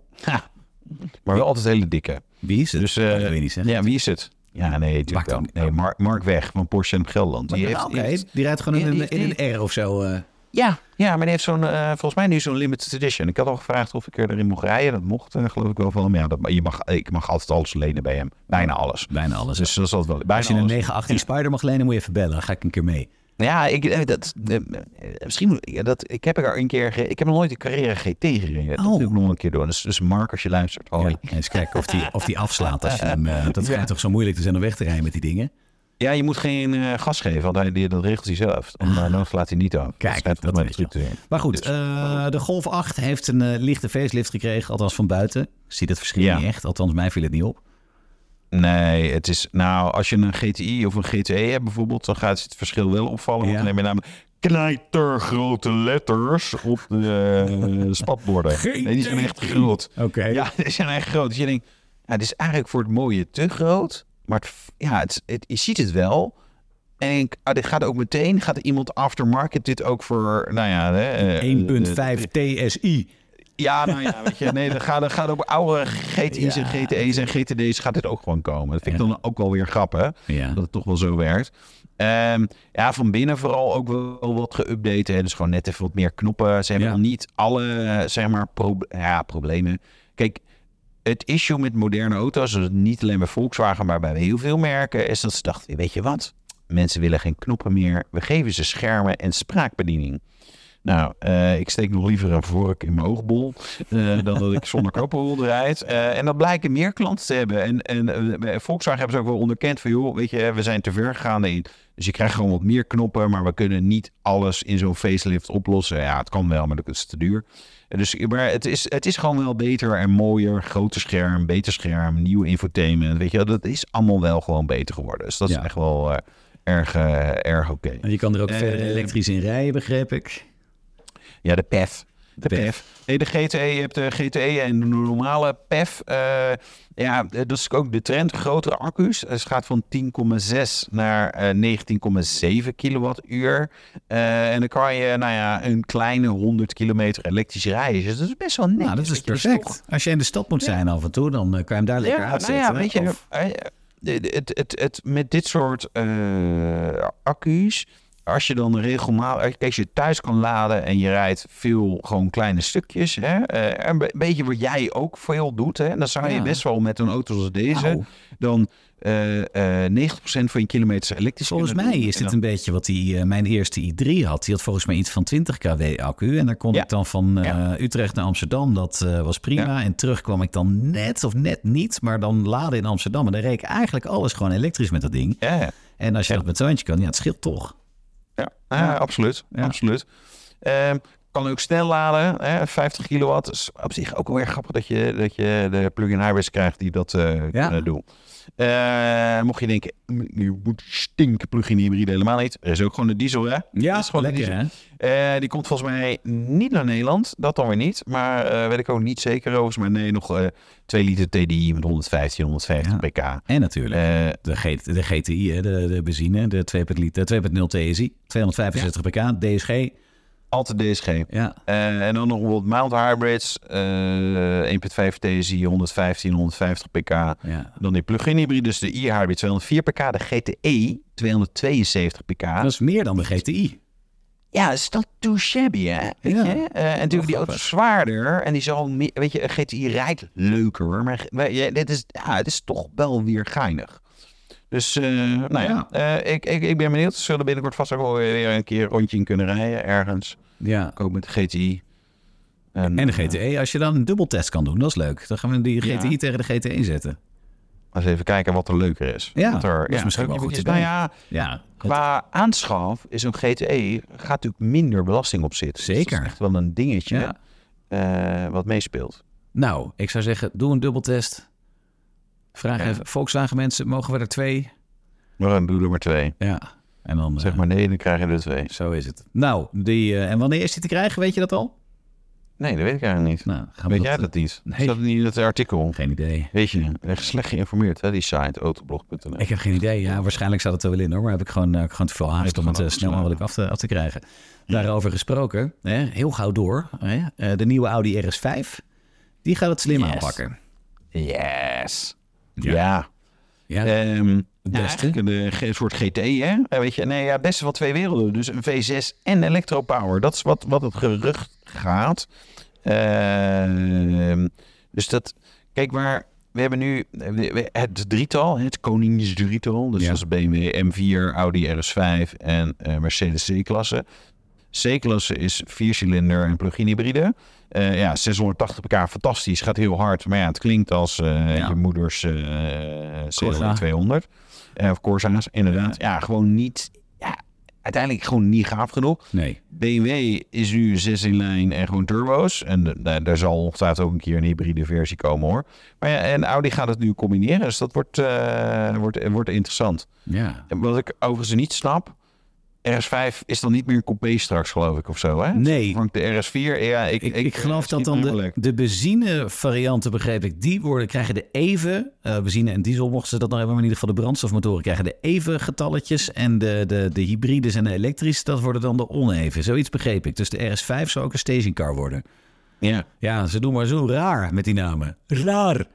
Speaker 2: Maar wel altijd hele dikke.
Speaker 1: wie is het?
Speaker 2: Dus, eh,
Speaker 1: dat wil je niet zeggen.
Speaker 2: Ja, wie is het? Ja, nee, natuurlijk wel. Nee, Mark, Mark Weg van Porsche en Gelderland. Die heeft, die
Speaker 1: rijdt gewoon in
Speaker 2: die-
Speaker 1: een,
Speaker 2: die-
Speaker 1: in een R of zo. eh.
Speaker 2: Ja, ja, maar die heeft zo'n, eh, volgens mij nu zo'n limited edition. Ik had al gevraagd of ik erin mocht rijden. Dat mocht, geloof ik wel van hem. Ja, dat, je mag, ik mag altijd alles lenen bij hem. Bijna alles.
Speaker 1: Bijna alles.
Speaker 2: Dus dat is altijd wel. Bijna
Speaker 1: Als je een
Speaker 2: alles.
Speaker 1: 918 Spider mag lenen, moet je even bellen. Dan ga ik een keer mee.
Speaker 2: Ja, ik, eh, dat, eh, misschien moet ja, dat, ik heb er een keer, ge- ik heb nog nooit een Carrera GT gereden. Dat
Speaker 1: Oh.
Speaker 2: wil ik nog een keer doen. Dus, dus Mark, als je luistert, hoi.
Speaker 1: Ja, eens kijken of die, of die afslaat. Als je hem, dat schijnt toch zo moeilijk te zijn om weg te rijden met die dingen.
Speaker 2: Ja, je moet geen eh, gas geven, want hij, die, dat regelt hij zelf. Dan, uh, dan slaat hij niet af.
Speaker 1: Ah. Kijk, dat
Speaker 2: te zijn.
Speaker 1: Maar goed,
Speaker 2: Dus-
Speaker 1: eh, de Golf 8 heeft een lichte facelift gekregen. Althans van buiten. Ziet het verschil
Speaker 2: Ja.
Speaker 1: niet echt. Althans, mij viel het niet op.
Speaker 2: Nee, het is, nou, als je een GTI of een GTE hebt bijvoorbeeld, dan gaat het verschil wel opvallen. Want
Speaker 1: Ja.
Speaker 2: dan heb je namelijk knijtergrote letters op de spatborden. Nee, die zijn echt groot.
Speaker 1: Oké.
Speaker 2: Ja, die zijn echt groot. Dus je denkt, dit is eigenlijk voor het mooie te groot. Maar het, ja, het, het- je ziet het wel. En ik ah, dit gaat ook meteen, gaat iemand aftermarket dit ook voor, nou ja... hè, eh,
Speaker 1: 1.5 TSI.
Speaker 2: ja, nou ja, weet je, nee, dan gaat, dan gaat op oude GTI's en GTE's en GTD's gaat dit ook gewoon komen. Dat vind ik dan ook wel weer grappig,
Speaker 1: Ja.
Speaker 2: dat het toch wel zo werkt. Ehm, ja, van binnen vooral ook wel wat geüpdate. Dus gewoon net even wat meer knoppen. Ze hebben nog niet alle, eh, zeg maar, ja, problemen. Kijk, het issue met moderne auto's, niet alleen bij Volkswagen, maar bij heel veel merken, is dat ze dachten, weet je wat? Mensen willen geen knoppen meer. We geven ze schermen en spraakbediening. Nou, eh, ik steek nog liever een vork in mijn oogbol eh, dan dat ik zonder koperrol rijd. Eh, en dat blijken meer klanten te hebben. En, en Volkswagen hebben ze ook wel onderkend van, joh, weet je, we zijn te ver gegaan in. Dus je krijgt gewoon wat meer knoppen, maar we kunnen niet alles in zo'n facelift oplossen. Ja, het kan wel, maar dat is te duur. Dus, maar het is, het is gewoon wel beter en mooier. Groter scherm, beter scherm, nieuwe infotainment. Weet je, dat is allemaal wel gewoon beter geworden. Dus dat is echt wel erg, erg oké.
Speaker 1: En je kan er ook verder elektrisch in rijden, begreep ik.
Speaker 2: Ja, de PEF. De
Speaker 1: PEF.
Speaker 2: PEF. Nee, de GTE, je hebt de GTE en de normale PEF. eh, ja, dat is ook de trend. Grotere accu's. Het gaat van 10,6 naar eh, 19,7 kilowattuur. Eh, en dan kan je, nou ja, een kleine 100 kilometer elektrisch rijden. Dus dat is best wel netjes.
Speaker 1: Nou, dat is perfect.
Speaker 2: toch-
Speaker 1: Als je in de stad moet zijn af en toe, dan eh, kan je hem daar lekker
Speaker 2: ja,
Speaker 1: uitzetten.
Speaker 2: nou ja, weet je,
Speaker 1: Of-
Speaker 2: eh, het, het, het, met dit soort eh, accu's, als je dan regelmatig, als je thuis kan laden en je rijdt veel gewoon kleine stukjes, hè, eh, een be- beetje wat jij ook veel doet, hè, dan zou je
Speaker 1: Ja.
Speaker 2: best wel met een auto als deze, dan eh, eh, 90% van je kilometers elektrisch
Speaker 1: Volgens mij
Speaker 2: doen.
Speaker 1: is dit een beetje wat die, eh, mijn eerste i3 had. Die had volgens mij iets van 20 kW accu. En daar kon
Speaker 2: Ja.
Speaker 1: ik dan van eh,
Speaker 2: Ja.
Speaker 1: Utrecht naar Amsterdam. Dat eh, was prima. En terug kwam ik dan net of net niet. Maar dan laden in Amsterdam. En dan reed ik eigenlijk alles gewoon elektrisch met dat ding. En als je dat met zo'n eentje kan, ja, het scheelt toch.
Speaker 2: Ja, ja, absoluut.
Speaker 1: Ja.
Speaker 2: absoluut. Ehm, kan ook snel laden, hè, 50 kilowatt. is op zich ook wel erg grappig dat je, dat je de plug-in hybrids krijgt die dat eh, kunnen doen. Eh, mocht je denken, "Mm, je moet stinken plug-in hybride helemaal niet. Er is ook gewoon de diesel, hè?
Speaker 1: Ja,
Speaker 2: is gewoon
Speaker 1: lekker
Speaker 2: diesel.
Speaker 1: hè?
Speaker 2: Eh, die komt volgens mij niet naar Nederland. Dat dan weer niet. Maar eh, weet ik ook niet zeker over. Maar nee, nog eh 2 liter TDI met 115, 150
Speaker 1: Ja.
Speaker 2: pk.
Speaker 1: En natuurlijk de, G- de GTI, hè, de, de benzine, de 2.0 2.0 TSI. 265 pk, DSG.
Speaker 2: Altijd DSG.
Speaker 1: Ja,
Speaker 2: Eh, en dan nog wat mild hybrids. eh 1.5 TSI, 115, 150 pk.
Speaker 1: ja.
Speaker 2: Dan die plug-in hybrides, de e-hybrid 204 pk. De GTE 272 pk.
Speaker 1: Dat is meer dan de GTI.
Speaker 2: Ja, is dat too shabby, hè? Weet
Speaker 1: Ja.
Speaker 2: je? Eh, en natuurlijk die auto
Speaker 1: grappig.
Speaker 2: is zwaarder. En die zal, meer- weet je, een GTI rijdt leuker. Maar maar ja, dit is, ja, het is toch wel weer geinig. Dus, eh, nou ja, ik, ik, ik ben benieuwd. Ze zullen binnenkort vast ook wel weer een keer rondje in kunnen rijden ergens.
Speaker 1: Ja.
Speaker 2: Ook met de GTI.
Speaker 1: En de GTE, als je dan een dubbeltest kan doen, dat is leuk. Dan gaan we die
Speaker 2: Ja.
Speaker 1: GTI tegen de GTE zetten.
Speaker 2: Eens even kijken wat er leuker is.
Speaker 1: Ja,
Speaker 2: Wat er,
Speaker 1: dat is misschien wel goed idee.
Speaker 2: Nou ja,
Speaker 1: Ja,
Speaker 2: qua aanschaf is een GTE gaat natuurlijk minder belasting op zitten. Dus
Speaker 1: Zeker.
Speaker 2: dat is echt wel een dingetje eh, wat meespeelt.
Speaker 1: Nou, ik zou zeggen, doe een dubbeltest. Vraag even, Volkswagen mensen, mogen we er twee?
Speaker 2: Doe er maar twee.
Speaker 1: Ja, en dan...
Speaker 2: Zeg
Speaker 1: eh,
Speaker 2: maar nee, dan krijg je er twee.
Speaker 1: Zo is het. Nou, die, eh, en wanneer is die te krijgen? Weet je dat al?
Speaker 2: Nee, dat weet ik eigenlijk niet.
Speaker 1: Nou, gaan
Speaker 2: weet jij dat niet?
Speaker 1: Nee.
Speaker 2: Staat niet in het artikel?
Speaker 1: Geen idee.
Speaker 2: Weet je, echt slecht geïnformeerd, hè, die site, autoblog.nl.
Speaker 1: Ik heb geen idee. Ja, waarschijnlijk staat het er wel in hoor. Maar heb ik gewoon, eh, gewoon te veel haast om het eh, snel mogelijk af te, af te krijgen. Daarover gesproken, hè, heel gauw door. Hè, eh, de nieuwe Audi RS5, die gaat het slim
Speaker 2: Yes.
Speaker 1: aanpakken.
Speaker 2: Yes.
Speaker 1: Ja.
Speaker 2: Ja.
Speaker 1: Ja,
Speaker 2: Ehm ja,
Speaker 1: beste.
Speaker 2: eigenlijk een soort GT, hè? Eh, Weet je, nee, ja, beste van twee werelden. Dus een V6 en electropower. Dat is wat, wat het gerucht gaat. Ehm, dus dat, kijk maar, we hebben nu we- het drietal, het koningsdrietal. Dus
Speaker 1: Ja.
Speaker 2: dat is BMW M4, Audi RS5 en eh, Mercedes C-klasse. C-klasse is viercilinder en plug-in hybride. Eh, ja, 680 pk, fantastisch. Gaat heel hard. Maar ja, het klinkt als eh,
Speaker 1: Ja.
Speaker 2: je moeders eh. CLE 200. Eh, of Corsa's, inderdaad. Ja. gewoon niet... Ja, uiteindelijk gewoon niet gaaf genoeg.
Speaker 1: nee.
Speaker 2: BMW is nu 6 in lijn en gewoon turbo's. En daar, zal ongetwijfeld ook een keer een hybride versie komen hoor. Maar ja, en Audi gaat het nu combineren. Dus dat wordt, eh, wordt, wordt interessant.
Speaker 1: Ja.
Speaker 2: Wat ik overigens niet snap... RS5 is dan niet meer een coupé straks, geloof ik, of zo, hè?
Speaker 1: Nee.
Speaker 2: De RS4. Ja, ik,
Speaker 1: Ik, ik, geloof dat dan de, de benzine varianten, begreep ik, die worden, krijgen de even, eh, benzine en diesel mochten ze dat nog hebben, maar in ieder geval de brandstofmotoren krijgen de even getalletjes en de, de, de hybrides en de elektrische, dat worden dan de oneven. Zoiets begreep ik. Dus de RS5 zou ook een stationcar worden.
Speaker 2: Ja,
Speaker 1: Ja, ze doen maar zo raar met die namen. Raar.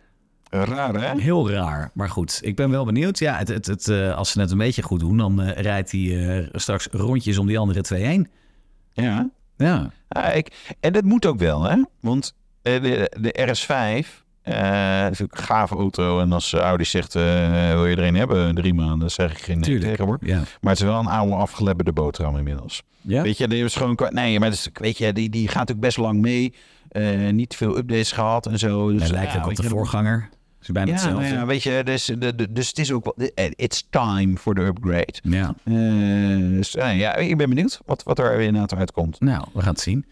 Speaker 2: Raar, hè?
Speaker 1: Heel raar. Maar goed, ik ben wel benieuwd. Ja, het, het, het, eh, als ze het een beetje goed doen, dan eh, rijdt hij eh, straks rondjes om die andere twee heen.
Speaker 2: Ja.
Speaker 1: Ja.
Speaker 2: Ik, en dat moet ook wel, hè? Want de, de RS5, Eh, dat is ook een gave auto. En als Audi zegt, wil je er een hebben? Drie maanden, dan zeg ik geen
Speaker 1: Tuurlijk.
Speaker 2: tegen hoor.
Speaker 1: Ja.
Speaker 2: Maar het is wel een oude afgelebberde boterham inmiddels.
Speaker 1: Ja?
Speaker 2: Weet je, die is gewoon... Nee, maar weet je, die, die gaat ook best lang mee. Niet veel updates gehad en zo. Dus,
Speaker 1: Het lijkt
Speaker 2: ja,
Speaker 1: ook op de voorganger. Is bijna
Speaker 2: Ja,
Speaker 1: hetzelfde.
Speaker 2: nou ja, weet je, dus, de, dus het is ook wel... eh, It's time for the upgrade.
Speaker 1: Ja.
Speaker 2: Eh, dus, eh, ja, ik ben benieuwd wat, wat er inderdaad uitkomt.
Speaker 1: Nou, we gaan het zien.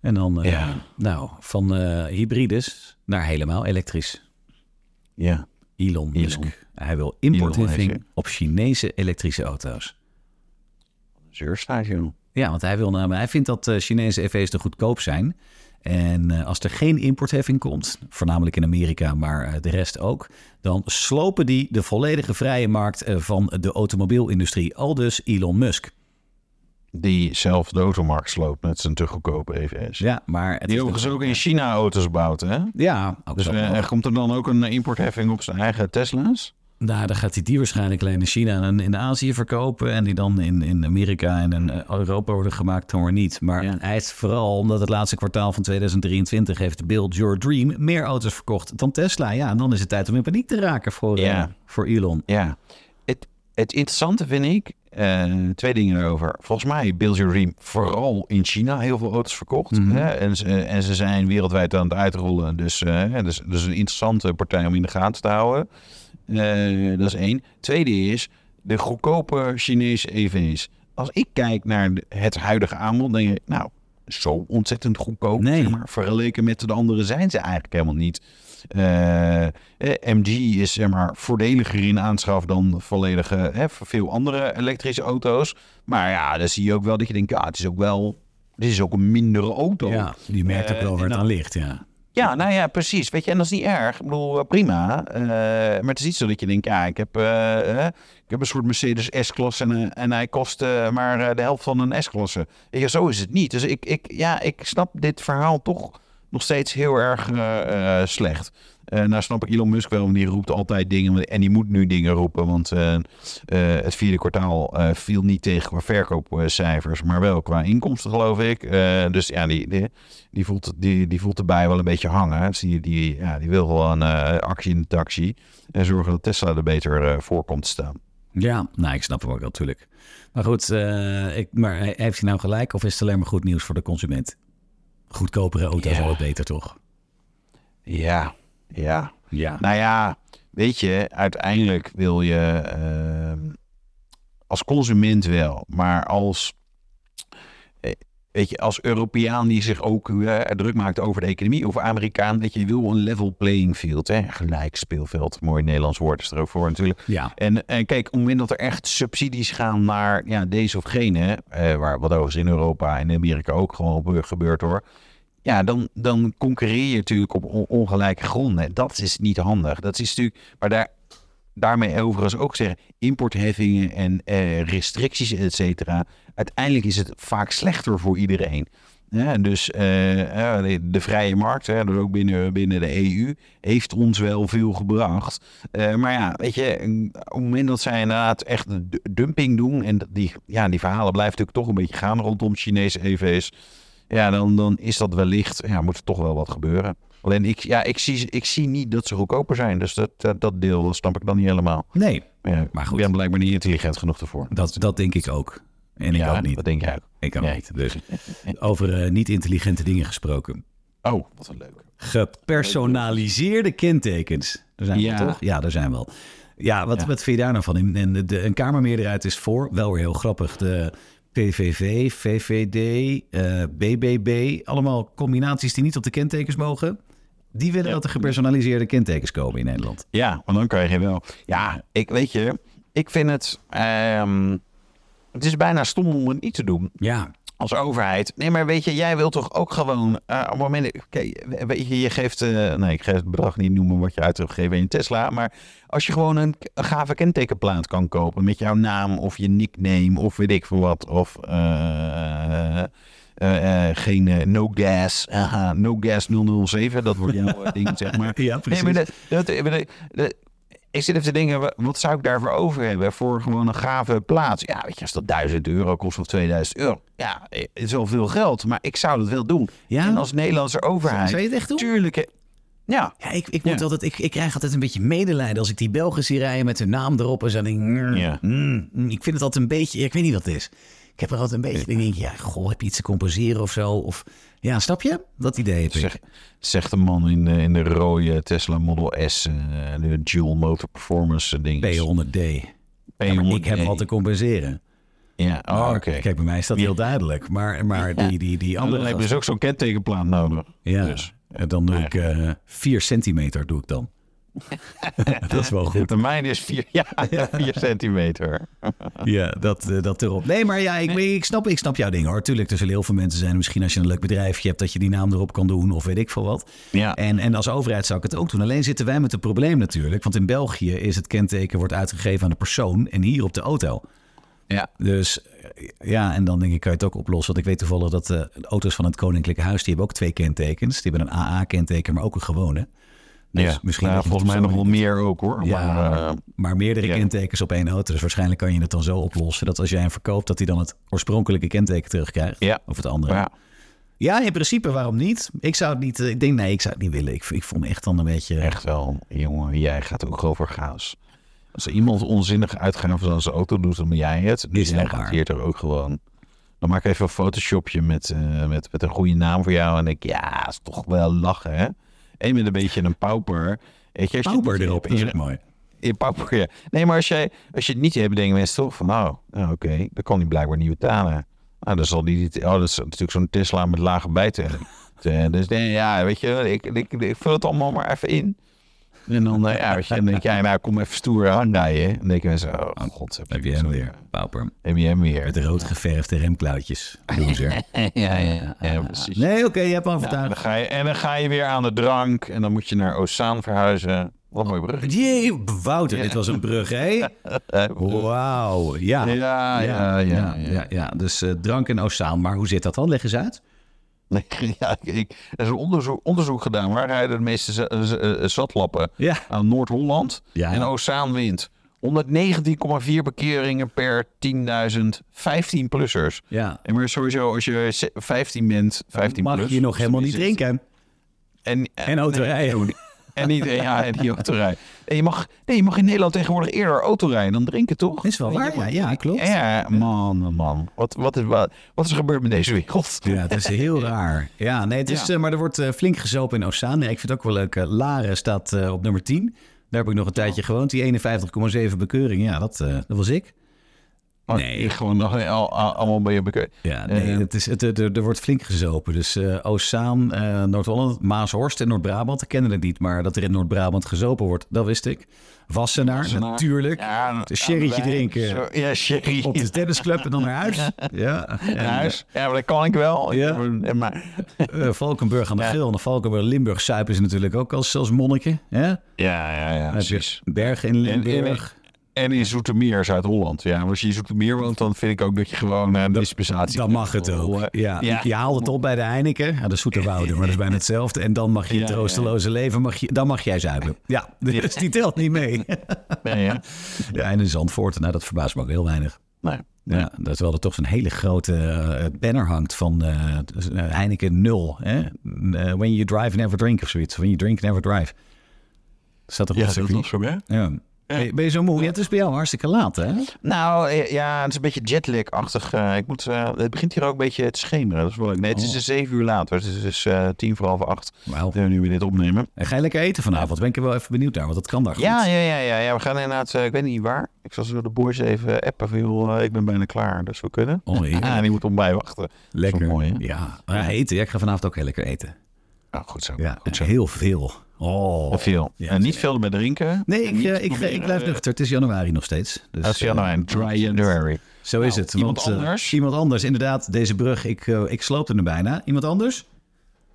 Speaker 1: En dan,
Speaker 2: Ja.
Speaker 1: nou, van hybrides naar helemaal elektrisch.
Speaker 2: Ja.
Speaker 1: Elon,
Speaker 2: Elon.
Speaker 1: Musk. Hij wil importheffing op Chinese elektrische auto's.
Speaker 2: Zeurstaat, joh.
Speaker 1: Ja, want hij, wil namelijk, hij vindt dat Chinese EV's te goedkoop zijn. En eh, als er geen importheffing komt, voornamelijk in Amerika, maar eh, de rest ook, dan slopen die de volledige vrije markt eh, van de automobielindustrie. Aldus Elon Musk.
Speaker 2: Die zelf de automarkt sloopt met zijn te goedkope EV's.
Speaker 1: Ja, maar het
Speaker 2: Die
Speaker 1: is
Speaker 2: overigens
Speaker 1: de-
Speaker 2: ook in China auto's bouwt, hè?
Speaker 1: Ja, ook
Speaker 2: Dus
Speaker 1: zo.
Speaker 2: eh, komt er dan ook een importheffing op zijn eigen Tesla's?
Speaker 1: Nou, dan gaat hij die waarschijnlijk alleen in China en in Azië verkopen. En die dan in, in Amerika en in eh, Europa worden gemaakt, dan weer niet. Maar
Speaker 2: Ja.
Speaker 1: hij is vooral omdat het laatste kwartaal van 2023 heeft Build Your Dream meer auto's verkocht dan Tesla. Ja, en dan is het tijd om in paniek te raken voor, eh, voor Elon.
Speaker 2: Ja. Het, het interessante vind ik, eh, twee dingen erover. Volgens mij Build Your Dream vooral in China heel veel auto's verkocht.
Speaker 1: Mhm.
Speaker 2: hè? En, ze, en ze zijn wereldwijd aan het uitrollen. Dus, eh dus, dus een interessante partij om in de gaten te houden. Eh, dat is één. Tweede is de goedkope Chinese EV's. Als ik kijk naar het huidige aanbod, denk ik, nou, zo ontzettend goedkoop.
Speaker 1: Nee.
Speaker 2: Zeg maar, vergeleken met de andere zijn ze eigenlijk helemaal niet. Eh, eh, MG is zeg maar voordeliger in aanschaf dan volledige, hè, voor veel andere elektrische auto's. Maar ja, dan zie je ook wel dat je denkt, ja, het is ook wel, dit is ook een mindere auto.
Speaker 1: Ja, die merkt ook wel waar het aan ligt, ja.
Speaker 2: Ja, nou ja, precies. Weet je, en dat is niet erg. Ik bedoel, eh, prima. Eh, maar het is niet zo dat je denkt, ja, ik heb, eh, ik heb een soort Mercedes S-klasse en, en hij kost maar de helft van een S-klasse. Je, zo is het niet. Dus ik, ik, ja, ik snap dit verhaal toch nog steeds heel erg slecht. Eh, nou snap ik Elon Musk wel, want die roept altijd dingen. En die moet nu dingen roepen, want eh, eh, het vierde kwartaal viel niet tegen qua verkoopcijfers, maar wel qua inkomsten, geloof ik. Dus ja, die, die, die, voelt, die, die voelt erbij wel een beetje hangen. Dus die, die, ja, die wil gewoon actie in de taxi en zorgen dat Tesla er beter voor komt te staan.
Speaker 1: Ja, nou, ik snap hem ook natuurlijk. Maar goed, ik, maar he- heeft hij nou gelijk of is het alleen maar goed nieuws voor de consument? Goedkopere auto's
Speaker 2: Ja.
Speaker 1: altijd beter, toch?
Speaker 2: Ja, ja.
Speaker 1: Ja.
Speaker 2: Nou ja, weet je, uiteindelijk wil je ehm, als consument wel, maar als, eh, weet je, als Europeaan die zich ook eh, druk maakt over de economie, of Amerikaan, weet je, je wil een level playing field, hè? gelijk speelveld, mooi Nederlands woord is er ook voor natuurlijk.
Speaker 1: Ja.
Speaker 2: En, en kijk, op het moment dat er echt subsidies gaan naar ja, deze of gene, eh, waar, wat overigens in Europa en Amerika ook gewoon gebe- gebeurt hoor. Ja, dan, dan concurreer je natuurlijk op on- ongelijke gronden. Dat is niet handig. Dat is natuurlijk, maar daar, daarmee overigens ook zeggen, importheffingen en eh, restricties, et cetera. Uiteindelijk is het vaak slechter voor iedereen. Dus eh, ja, de, vrije markt, hè, dus ook binnen, binnen de EU, heeft ons wel veel gebracht. Eh, maar ja, weet je, op het moment dat zij inderdaad echt dumping doen, en die, ja, die verhalen blijven natuurlijk toch een beetje gaan rondom Chinese EV's, ja, dan, dan is dat wellicht, ja, moet er toch wel wat gebeuren. Alleen ik, ja, ik, zie, ik zie niet dat ze goedkoper zijn, dus dat, dat, dat deel dat snap ik dan niet helemaal.
Speaker 1: Nee,
Speaker 2: Maar, ja,
Speaker 1: Maar goed.
Speaker 2: Ik ben blijkbaar niet intelligent genoeg ervoor.
Speaker 1: dat, dat denk ik ook. En ik
Speaker 2: ja,
Speaker 1: ook niet.
Speaker 2: Dat denk jij ook.
Speaker 1: Ik ook
Speaker 2: Nee.
Speaker 1: niet. Dus over eh, niet intelligente dingen gesproken.
Speaker 2: Oh, wat een leuk.
Speaker 1: Gepersonaliseerde kentekens. Daar zijn
Speaker 2: Ja.
Speaker 1: we toch? Ja, daar zijn we al. Ja, wat,
Speaker 2: Ja.
Speaker 1: wat vind je daar nou van? En de, de, een Kamermeerderheid is voor, wel weer heel grappig. De PVV, VVD, eh, BBB, allemaal combinaties die niet op de kentekens mogen. Die willen dat er gepersonaliseerde kentekens komen in Nederland.
Speaker 2: Ja, maar dan kan je wel. Ja, ik weet je, ik vind het. ehm, het is bijna stom om het niet te doen
Speaker 1: Ja,
Speaker 2: als overheid. Nee, maar weet je, jij wilt toch ook gewoon. eh, op het moment. Oké, weet je, je geeft. eh, nee, ik ga het bedrag niet noemen wat je uit hebt gegeven in Tesla. Maar als je gewoon een, een gave kentekenplaat kan kopen met jouw naam of je nickname of weet ik veel wat. Of. eh, geen no gas, no gas 007, dat wordt jouw ding, zeg maar.
Speaker 1: Ja,
Speaker 2: Nee, maar dat, dat, dat- dat- ik zit even te denken, wa- wat zou ik daarvoor over hebben? Voor gewoon een gave plaats. Ja, weet je, als dat 1000 euro kost of 2000 euro. Ja, eh, het is wel veel geld, maar ik zou dat wel doen.
Speaker 1: Ja?
Speaker 2: En als Nederlandse overheid.
Speaker 1: Zou je het echt doen?
Speaker 2: Tuurlijk. Ja.
Speaker 1: Ja, ik, ik, moet
Speaker 2: Ja.
Speaker 1: altijd, ik, ik krijg altijd een beetje medelijden als ik die Belgen zie rijden met hun naam erop. En zo denk ik, mm,
Speaker 2: Ja.
Speaker 1: mm, mm. ik vind het altijd een beetje, ik weet niet wat het is. Ik heb er altijd een beetje, ik denk, ja, goh, heb je iets te compenseren of zo? Of, ja, snap je? Dat idee heb ik.
Speaker 2: Zeg, zegt de man in de, in de rode Tesla Model S, eh, de Dual Motor Performance ding.
Speaker 1: P100D. Ja, maar ik heb wat te compenseren.
Speaker 2: Ja, oh,
Speaker 1: Maar,
Speaker 2: oké.
Speaker 1: Kijk, bij mij is dat heel duidelijk. Maar, maar die, die, die
Speaker 2: Dan
Speaker 1: andere
Speaker 2: heb je dus ook zo'n kentekenplaat nodig.
Speaker 1: Ja,
Speaker 2: Dus.
Speaker 1: en dan doe ik eh 4 centimeter doe ik dan. dat is wel goed.
Speaker 2: De mijne is 4 ja, ja, vier centimeter.
Speaker 1: Ja, dat, eh, dat erop. Nee, maar ja, ik, ik, snap, ik snap jouw ding hoor. Tuurlijk, er zullen heel veel mensen zijn. Misschien als je een leuk bedrijfje hebt, dat je die naam erop kan doen of weet ik veel wat.
Speaker 2: Ja.
Speaker 1: En, en als overheid zou ik het ook doen. Alleen zitten wij met een probleem natuurlijk. Want in België is het kenteken wordt uitgegeven aan de persoon en hier op de auto.
Speaker 2: Ja.
Speaker 1: Dus eh, ja, en dan denk ik, kan je het ook oplossen. Want ik weet toevallig dat eh, de auto's van het Koninklijke Huis, die hebben ook twee kentekens. Die hebben een AA-kenteken, maar ook een gewone. Dus
Speaker 2: ja.
Speaker 1: misschien
Speaker 2: Nou, volgens mij nog wel meer ook hoor.
Speaker 1: Ja,
Speaker 2: Maar, eh,
Speaker 1: maar meerdere
Speaker 2: ja.
Speaker 1: kentekens op één auto. Dus waarschijnlijk kan je het dan zo oplossen dat als jij hem verkoopt, dat hij dan het oorspronkelijke kenteken terugkrijgt.
Speaker 2: Ja.
Speaker 1: Of het andere.
Speaker 2: ja.
Speaker 1: Ja, in principe, waarom niet? Ik zou het niet. eh, Ik denk, nee, ik zou het niet willen. Ik, ik vond me echt dan een beetje.
Speaker 2: Echt wel, jongen, jij gaat ook over chaos. Als er iemand onzinnige uitgaven aan zijn auto doet, dan ben jij het. Dus jij gaat toch ook gewoon. Dan maak ik even een photoshopje met, eh, met, met een goede naam voor jou. En denk ik, ja, is toch wel lachen, hè? En met een beetje een pauper. Weet je,
Speaker 1: Pauper erop,
Speaker 2: hebt
Speaker 1: dat is mooi.
Speaker 2: in pauper, ja. Nee, maar als, jij, als je het niet hebt, denken mensen toch van, nou, nou, oké, dan kan hij blijkbaar niet betalen. Nou, dan zal die niet, oh, dat is natuurlijk zo'n Tesla met lage bijten. Eh, dus nee, ja, weet je, ik, ik, ik vul het allemaal maar even in. En dan, ja, weet je, dan denk jij, nou, kom even stoer aanrijden. En dan denken mensen, oh, god, heb,
Speaker 1: Heb je hem weer, Pauper.
Speaker 2: Heb je hem weer?
Speaker 1: Met rood geverfde remklauwtjes. Loser.
Speaker 2: ja, ja, ja, precies.
Speaker 1: Nee, oké, je hebt
Speaker 2: Ja, dan ga je, en dan ga je weer aan de drank. En dan moet je naar Ozaan verhuizen. Wat een mooi brug.
Speaker 1: Jee, Wouter, dit was een brug, hè? Wauw, ja.
Speaker 2: Ja, ja, ja. ja,
Speaker 1: ja, ja. Dus eh, drank en oceaan. Maar hoe zit dat dan? Leg eens uit.
Speaker 2: Nee, ja, ik, er is een onderzoek, onderzoek gedaan. Waar rijden de meeste z- eh, zatlappen?
Speaker 1: Ja.
Speaker 2: Aan Noord-Holland
Speaker 1: Ja.
Speaker 2: en Oceaanwind. 119,4 bekeringen per 10.000 15-plussers.
Speaker 1: Ja.
Speaker 2: En maar sowieso, als je ze- 15 bent, 15
Speaker 1: Mag
Speaker 2: plus,
Speaker 1: je nog helemaal
Speaker 2: dan
Speaker 1: niet drinken.
Speaker 2: En,
Speaker 1: En autorijden.
Speaker 2: En niet, ja, en die autorijden. En je mag, nee, je mag in Nederland tegenwoordig eerder autorijden dan drinken, toch?
Speaker 1: Is wel waar, ja, ja, klopt.
Speaker 2: Ja, man, man. Wat, wat, is, wat, wat is er gebeurd met deze wereld?
Speaker 1: Ja, het is heel raar. Ja, nee, het is,
Speaker 2: Ja.
Speaker 1: eh, maar er wordt eh, flink gezopen in Oceaan. Nee, ik vind het ook wel leuk. eh, Laren staat op nummer 10. Daar heb ik nog een tijdje gewoond. Die 51,7 bekeuring. Ja, dat, dat was ik. Nee.
Speaker 2: Nee. Gewoon nog al, al- allemaal bij je.
Speaker 1: Ja, nee,
Speaker 2: Eh,
Speaker 1: het is, het, er, er wordt flink gezopen. Dus eh Oostzaan, eh, Noord-Holland, Maashorst en Noord-Brabant. Kende het niet, maar dat er in Noord-Brabant gezopen wordt, dat wist ik. Wassenaar,
Speaker 2: Wassenaar.
Speaker 1: natuurlijk.
Speaker 2: Ja,
Speaker 1: een sherrytje
Speaker 2: wij-
Speaker 1: drinken.
Speaker 2: Zo- ja, sherry.
Speaker 1: Op de tennisclub en dan naar huis. Ja, en,
Speaker 2: Naar huis. Ja, maar dat kan ik wel.
Speaker 1: Ja.
Speaker 2: En Maar,
Speaker 1: Valkenburg aan de
Speaker 2: Ja.
Speaker 1: Gil. En de Valkenburg, Limburg, Suipen ze natuurlijk ook als, als monniken.
Speaker 2: Ja, ja, ja,
Speaker 1: je
Speaker 2: precies.
Speaker 1: Bergen in Limburg.
Speaker 2: En in Zoetermeer, Zuid-Holland. Ja, als je in Zoetermeer woont, dan vind ik ook dat je gewoon eh, een dispensatie
Speaker 1: Dan mag het ook. Ja,
Speaker 2: Ja.
Speaker 1: Je haalt het op bij de Heineken. Ja, is Zoeterwoude, maar dat is bijna hetzelfde. En dan mag je het troosteloze leven, mag je, dan mag jij zuipen. Ja, dus die telt niet mee.
Speaker 2: Nee, ja.
Speaker 1: Ja, en in Zandvoort, nou, dat verbaast me ook heel weinig.
Speaker 2: Nee.
Speaker 1: Ja, dat terwijl er toch zo'n hele grote eh, banner hangt van eh, dus, eh, Heineken 0. Hè? Eh, when you drive, never drink of zoiets. When you drink, never drive. Staat er op
Speaker 2: Ja, dat was zo, hè?
Speaker 1: Ja. Ben, je, ben je zo moe? Ja, het is bij jou hartstikke laat, hè?
Speaker 2: Nou, eh, ja, het is een beetje jetlag-achtig. eh, ik moet, eh, het begint hier ook een beetje te schemeren. Dat is wel leuk. Nee, het is
Speaker 1: Oh.
Speaker 2: dus zeven uur later. Het is dus tien voor half acht. We nu weer dit opnemen.
Speaker 1: En ga je lekker eten vanavond? Ben ik er wel even benieuwd naar, want dat kan daar goed.
Speaker 2: Ja, ja, ja, ja, ja. We gaan inderdaad, ik weet niet waar. Ik zal zo de boers even appen. Ik ben bijna klaar. Dus we kunnen.
Speaker 1: Oh, heerlijk.
Speaker 2: Ah, die moet op mij wachten.
Speaker 1: lekker.
Speaker 2: Mooi?
Speaker 1: Ja, ja, eten. Ja, ik ga vanavond ook heel lekker eten.
Speaker 2: Nou, goed zo.
Speaker 1: Ja,
Speaker 2: goed zo.
Speaker 1: heel veel. Oh.
Speaker 2: Veel.
Speaker 1: Ja,
Speaker 2: en niet veel erbij drinken.
Speaker 1: Nee, ik, eh, ik, ik blijf
Speaker 2: eh,
Speaker 1: nuchter. Het is januari nog steeds. Dus,
Speaker 2: Dat is januari.
Speaker 1: eh,
Speaker 2: Dry January.
Speaker 1: Zo is
Speaker 2: Nou,
Speaker 1: het.
Speaker 2: iemand
Speaker 1: want, eh,
Speaker 2: anders?
Speaker 1: iemand anders, inderdaad. Deze brug, ik, eh, ik sloopte hem bijna. Iemand anders?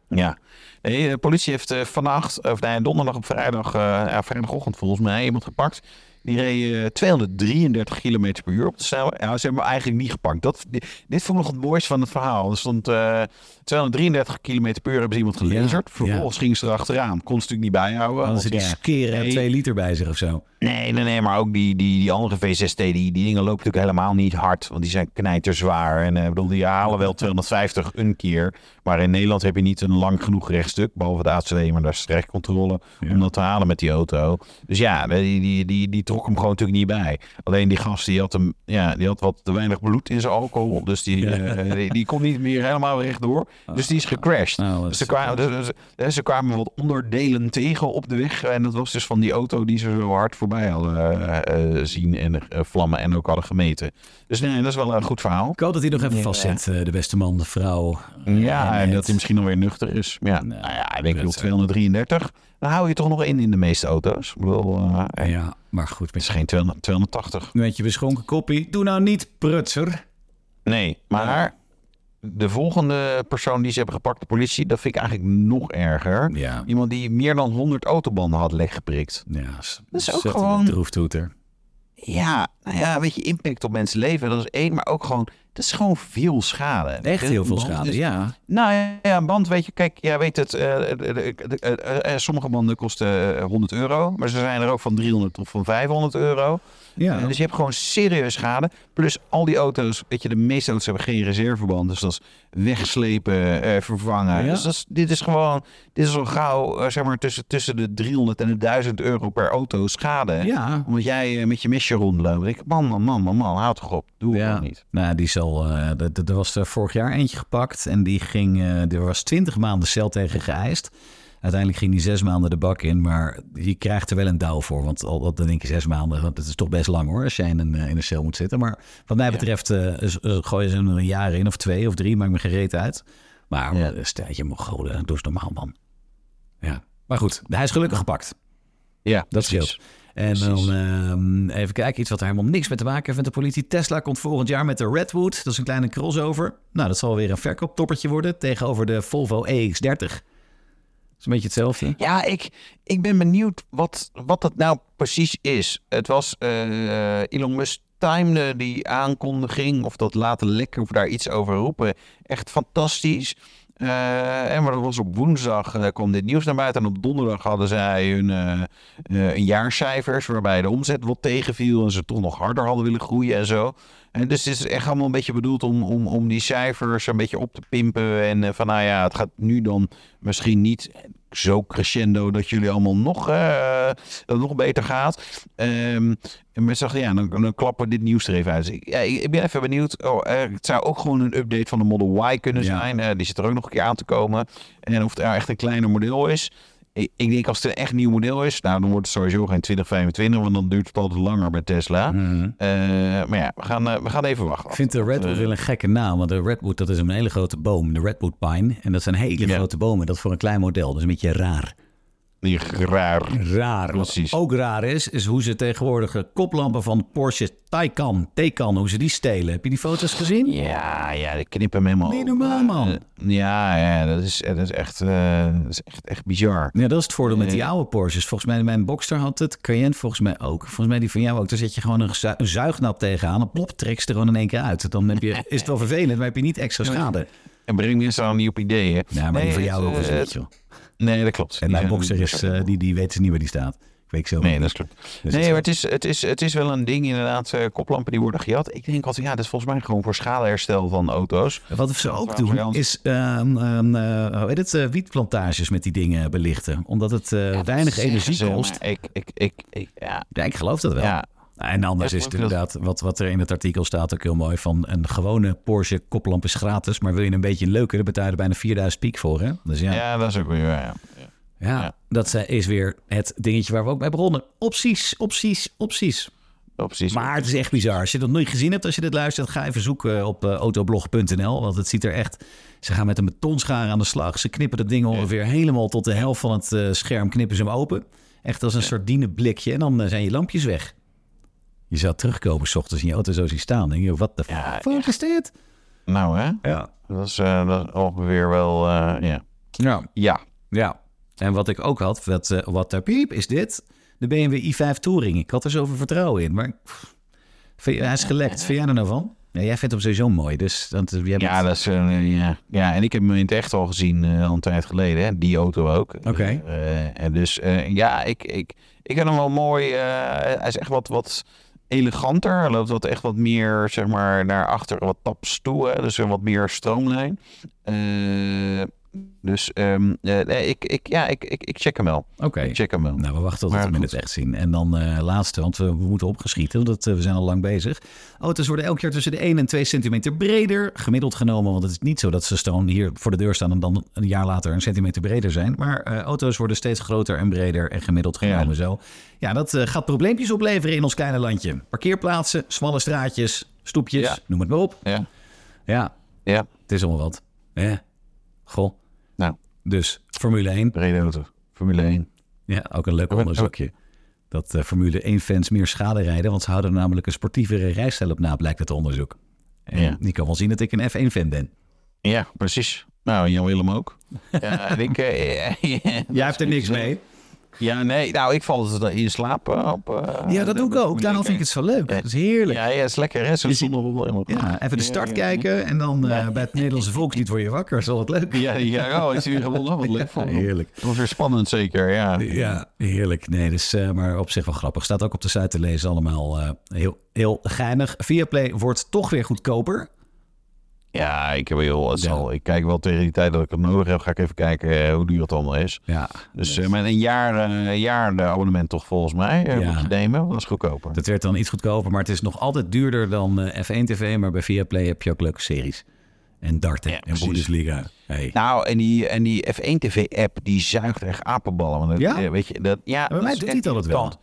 Speaker 2: Ja. De politie heeft eh, vannacht, of nee, donderdag op vrijdag, eh, ja, vrijdagochtend volgens mij, iemand gepakt. Die reed eh, 233 km per uur op de snelweg. Ja, ze hebben eigenlijk niet gepakt. Dat, dit, vond ik nog het mooiste van het verhaal. Er stond eh, 233 km per uur hebben ze iemand gelezerd.
Speaker 1: Ja,
Speaker 2: Vervolgens gingen ze erachteraan. Kon ze natuurlijk niet bijhouden.
Speaker 1: Hadden
Speaker 2: want
Speaker 1: ze die
Speaker 2: ja,
Speaker 1: skeren
Speaker 2: nee.
Speaker 1: twee liter bij zich of zo?
Speaker 2: Nee, nee, nee, maar ook die, die, die andere V6T, die, die dingen lopen natuurlijk helemaal niet hard. Want die zijn knijterzwaar. En eh, ik bedoel, die halen wel 250 een keer. Maar in Nederland heb je niet een lang genoeg stuk. Behalve de A2, maar daar is strijkcontrole
Speaker 1: Ja.
Speaker 2: om dat te halen met die auto. Dus ja, die, die, die, die trok hem gewoon natuurlijk niet bij. Alleen die gast die had, hem, ja, die had wat te weinig bloed in zijn alcohol. Dus die, eh, die, die kon niet meer helemaal rechtdoor. Dus die is gecrashed.
Speaker 1: Nou,
Speaker 2: Dus
Speaker 1: is-
Speaker 2: ze, kwamen, dus, dus- ze kwamen wat onderdelen tegen op de weg. En dat was dus van die auto die ze zo hard voorbij hadden eh, eh, zien en eh, vlammen en ook hadden gemeten. Dus nee, dat is wel een goed verhaal.
Speaker 1: Ik hoop dat hij nog even
Speaker 2: Ja.
Speaker 1: vastzet, eh, de beste man, de vrouw.
Speaker 2: Ja, en dat hij misschien alweer nuchter is. Ja,
Speaker 1: Nou,
Speaker 2: nou ja, ik denk
Speaker 1: is-
Speaker 2: 233. Dan hou je toch nog in in de meeste auto's. Bedoel, eh,
Speaker 1: Ja, maar goed.
Speaker 2: het is geen 200 280.
Speaker 1: met je beschonken koppie. Doe nou niet prutser.
Speaker 2: Nee, maar de volgende persoon die ze hebben gepakt, de politie, dat vind ik eigenlijk nog erger.
Speaker 1: Ja,
Speaker 2: Iemand die meer dan 100 autobanden had leggeprikt.
Speaker 1: ja.
Speaker 2: Dat is ook gewoon-
Speaker 1: een droeftoeter.
Speaker 2: Ja, nou ja, weet je, impact op mensen leven, dat is één. Maar ook gewoon, dat is gewoon veel schade.
Speaker 1: Echt heel veel schade,
Speaker 2: is-
Speaker 1: ja.
Speaker 2: Nou ja, ja, een band, weet je, kijk, jij weet het, eh, de- de- de- eh, eh, sommige banden kosten eh, 100 euro, maar ze zijn er ook van 300 of van 500 euro.
Speaker 1: Ja,
Speaker 2: dus je hebt gewoon serieus schade. Plus al die auto's, weet je, de meeste auto's hebben geen reserveband, dus dat is wegslepen, vervangen.
Speaker 1: Ja.
Speaker 2: Dus dat is, dit is gewoon, dit is al gauw, zeg maar, tussen, tussen de 300 en de 1000 euro per auto schade.
Speaker 1: ja.
Speaker 2: Omdat jij met je mesje rondloopt. Ik, man, man, man, man, man, houd toch op. Doe het
Speaker 1: Ja,
Speaker 2: niet.
Speaker 1: nou, die zal. Eh, d- d- er was er vorig jaar eentje gepakt en die ging. eh, er was 20 maanden cel tegen geëist. Uiteindelijk ging die zes maanden de bak in, maar je krijgt er wel een douw voor. Want al dan denk je zes maanden, want het is toch best lang hoor, als jij in een, eh, in een cel moet zitten. Maar wat mij betreft eh, is- eh, gooien ze er een jaar in of twee of drie, maakt me gereed uit. Maar
Speaker 2: Ja.
Speaker 1: stel je Mongolen, doe eens normaal man. Ja, maar goed, hij is gelukkig gepakt.
Speaker 2: Ja,
Speaker 1: Dat scheelt. En
Speaker 2: Precies.
Speaker 1: dan ehm, even kijken, iets wat er helemaal niks mee te maken heeft met de politie. Tesla komt volgend jaar met de Redwood. Dat is een kleine crossover. Nou, dat zal weer een verkooptoppertje worden tegenover de Volvo EX30. Dat is een beetje hetzelfde.
Speaker 2: Ja, ik, ik ben benieuwd wat, wat dat nou precies is. Het was eh, Elon Musk timede die aankondiging of dat laten lekken of daar iets over roepen. Echt fantastisch. Eh, en was op woensdag eh, kwam dit nieuws naar buiten. En op donderdag hadden zij hun een jaarcijfers waarbij de omzet wat tegenviel en ze toch nog harder hadden willen groeien en zo. En dus het is echt allemaal een beetje bedoeld om, om, om die cijfers een beetje op te pimpen. En van nou ja, het gaat nu dan misschien niet zo crescendo dat jullie allemaal nog, eh, dat nog beter gaat. Ehm, en mensen dachten, ja, dan, dan klappen we dit nieuws er even uit. Dus ik, ja, ik ben even benieuwd. Oh, het zou ook gewoon een update van de Model Y kunnen
Speaker 1: Ja.
Speaker 2: zijn. Eh, die zit er ook nog een keer aan te komen. En of het nou echt een kleiner model is. Ik, ik denk als het een echt nieuw model is, nou dan wordt het sowieso geen 2025, want dan duurt het altijd langer bij Tesla.
Speaker 1: Mhm.
Speaker 2: Eh, maar ja, we gaan, eh, we gaan even wachten.
Speaker 1: Ik vind de Redwood
Speaker 2: Eh,
Speaker 1: wel een gekke naam. Want de Redwood, dat is een hele grote boom. De Redwood Pine. En dat zijn hele
Speaker 2: Ja.
Speaker 1: grote bomen. Dat is voor een klein model. Dat is een beetje raar.
Speaker 2: Die raar.
Speaker 1: Raar.
Speaker 2: Precies.
Speaker 1: Wat ook raar is, is hoe ze tegenwoordig de koplampen van Porsche Taycan, Taycan, hoe ze die stelen. Heb je die foto's gezien?
Speaker 2: Ja, ja, die knippen hem helemaal.
Speaker 1: Niet normaal, man.
Speaker 2: Eh, Ja, ja, dat is, dat is echt, eh, dat is echt, echt bizar.
Speaker 1: Ja, dat is het voordeel met die oude Porsches. Volgens mij, mijn Boxster had het, Cayenne volgens mij ook. Volgens mij die van jou ook. Daar zet je gewoon een, zu- een zuignap tegenaan. En plop, trek ze er gewoon in één keer uit. Dan heb je, is het wel vervelend, maar heb je niet extra schade.
Speaker 2: En breng mensen dan niet op ideeën.
Speaker 1: Ja, maar
Speaker 2: Nee,
Speaker 1: die van jou
Speaker 2: het,
Speaker 1: ook is
Speaker 2: eh,
Speaker 1: niet, joh.
Speaker 2: Nee, dat klopt.
Speaker 1: En mijn Boxster is, eh, die, die weten niet waar die staat. Ik weet zo.
Speaker 2: Nee, dat is klopt.
Speaker 1: Dus
Speaker 2: nee, maar het is, het, is, het is wel een ding inderdaad. eh, koplampen die worden gejat. Ik denk altijd, ja, dat is volgens mij gewoon voor schadeherstel van auto's.
Speaker 1: Wat ze ook doen, is hoe heet het, wietplantages met die dingen belichten. Omdat het eh, weinig energie kost.
Speaker 2: Ik, ik, ik, ik, ja,
Speaker 1: Ja, ik geloof dat wel.
Speaker 2: ja,
Speaker 1: En anders
Speaker 2: Ja,
Speaker 1: is het inderdaad, wat, wat er in het artikel staat ook heel mooi, van een gewone Porsche koplamp is gratis, maar wil je een beetje leuker, dan betaal je er bijna 4000 piek voor. Hè? Dus ja, ja.
Speaker 2: ja, dat is ook weer, ja. ja. ja.
Speaker 1: dat eh, is weer het dingetje waar we ook bij begonnen. Opties, opties, opties.
Speaker 2: Precies.
Speaker 1: Maar het is echt bizar. Als je dat nog niet gezien hebt, als je dit luistert, ga even zoeken op eh, autoblog.nl. Want het ziet er echt... Ze gaan met een betonschaar aan de slag. Ze knippen dat ding ongeveer helemaal tot de helft van het eh, scherm knippen ze hem open. Echt als een sardineblikje. En dan zijn je lampjes weg. Je zou terugkomen s ochtends in je auto zo zien staan. Denk je, wat de
Speaker 2: Ja,
Speaker 1: fuck is dit?
Speaker 2: Nou, hè?
Speaker 1: Ja.
Speaker 2: Dat is, eh, dat is ongeveer wel, eh, ja.
Speaker 1: Ja.
Speaker 2: Ja.
Speaker 1: Ja. En wat ik ook had, wat, eh, wat de piep is dit? De BMW i5 Touring. Ik had er zoveel vertrouwen in. Maar pff, vind je- hij is gelekt. Vind jij er nou van? Ja, jij vindt hem sowieso mooi. Dus dat, jij bent-
Speaker 2: Ja, dat is, ja. ja, en ik heb hem in het echt al gezien eh, al een tijd geleden. Hè? Die auto ook.
Speaker 1: Oké.
Speaker 2: En dus ja, ik, ik, ik vind hem wel mooi. hij is echt wat, wat eleganter. Hij loopt wat echt wat meer zeg maar, naar achter, wat taps toe. Hè? Dus een wat meer stroomlijn. Eh, Dus ehm, eh, nee, ik, ik, ja, ik, ik, ik check hem wel.
Speaker 1: Oké.
Speaker 2: Ik check hem wel.
Speaker 1: Nou, we wachten tot we hem in het echt zien. En dan eh laatste, want we, we moeten opgeschieten. Dat, eh, we zijn al lang bezig. Auto's worden elk jaar tussen de 1 en 2 centimeter breder. Gemiddeld genomen, want het is niet zo dat ze staan hier voor de deur staan... en dan een jaar later een centimeter breder zijn. Maar auto's worden steeds groter en breder en gemiddeld
Speaker 2: Ja.
Speaker 1: genomen zo. Ja, dat gaat probleempjes opleveren in ons kleine landje. Parkeerplaatsen, smalle straatjes, stoepjes,
Speaker 2: Ja.
Speaker 1: noem het maar op.
Speaker 2: Ja,
Speaker 1: Ja,
Speaker 2: ja.
Speaker 1: het is allemaal wat. Ja. Goh.
Speaker 2: Nou,
Speaker 1: Dus Formule 1,
Speaker 2: brede auto. Formule 1.
Speaker 1: Ja, ook een leuk
Speaker 2: Oh, oh.
Speaker 1: onderzoekje. Dat eh, Formule 1-fans meer schade rijden, want ze houden er namelijk een sportievere rijstijl op na, blijkt het onderzoek. En
Speaker 2: Ja.
Speaker 1: die kan wel zien dat ik een F1-fan ben.
Speaker 2: Ja, precies. Nou, en Jan Willem ook. Ja, ik, eh,
Speaker 1: Jij hebt er niks mee.
Speaker 2: Ja, nee. Nou, ik val dus in slaap eh, op... eh,
Speaker 1: Ja, dat doe ik ook. Daarom vind ik het zo leuk.
Speaker 2: Ja.
Speaker 1: Dat is heerlijk.
Speaker 2: Ja, ja, het is lekker. Hè? Zo zonder helemaal.
Speaker 1: Ja, even de start
Speaker 2: ja,
Speaker 1: kijken en dan eh, bij het Nederlandse volkslied word je wakker. Dat is wat leuk.
Speaker 2: Ja, ja, oh, is hij weer gewonnen? Wat leuk van.
Speaker 1: heerlijk.
Speaker 2: Dat was weer spannend, zeker. Ja,
Speaker 1: Ja, heerlijk. Nee, dus, eh, maar op zich wel grappig. Staat ook op de site te lezen allemaal heel, heel geinig. Viaplay wordt toch weer goedkoper.
Speaker 2: Ja ik, heb heel, het zal, ik kijk wel tegen die tijd dat ik het nodig heb. Ga ik even kijken eh, hoe duur het allemaal is.
Speaker 1: Ja,
Speaker 2: Dus eh, met een jaar, eh, jaar de abonnement toch volgens mij
Speaker 1: Ja.
Speaker 2: moet je nemen. Dat is goedkoper.
Speaker 1: Dat werd dan iets goedkoper, maar het is nog altijd duurder dan eh, F1 TV. Maar bij Viaplay heb je ook leuke series. En darten
Speaker 2: Ja,
Speaker 1: en
Speaker 2: precies.
Speaker 1: Bundesliga. Hey.
Speaker 2: Nou, en die, en die F1 TV-app, die zuigt echt apenballen. Want dat,
Speaker 1: Ja?
Speaker 2: weet je, dat, ja,
Speaker 1: bij
Speaker 2: dat
Speaker 1: mij doet hij het altijd wel.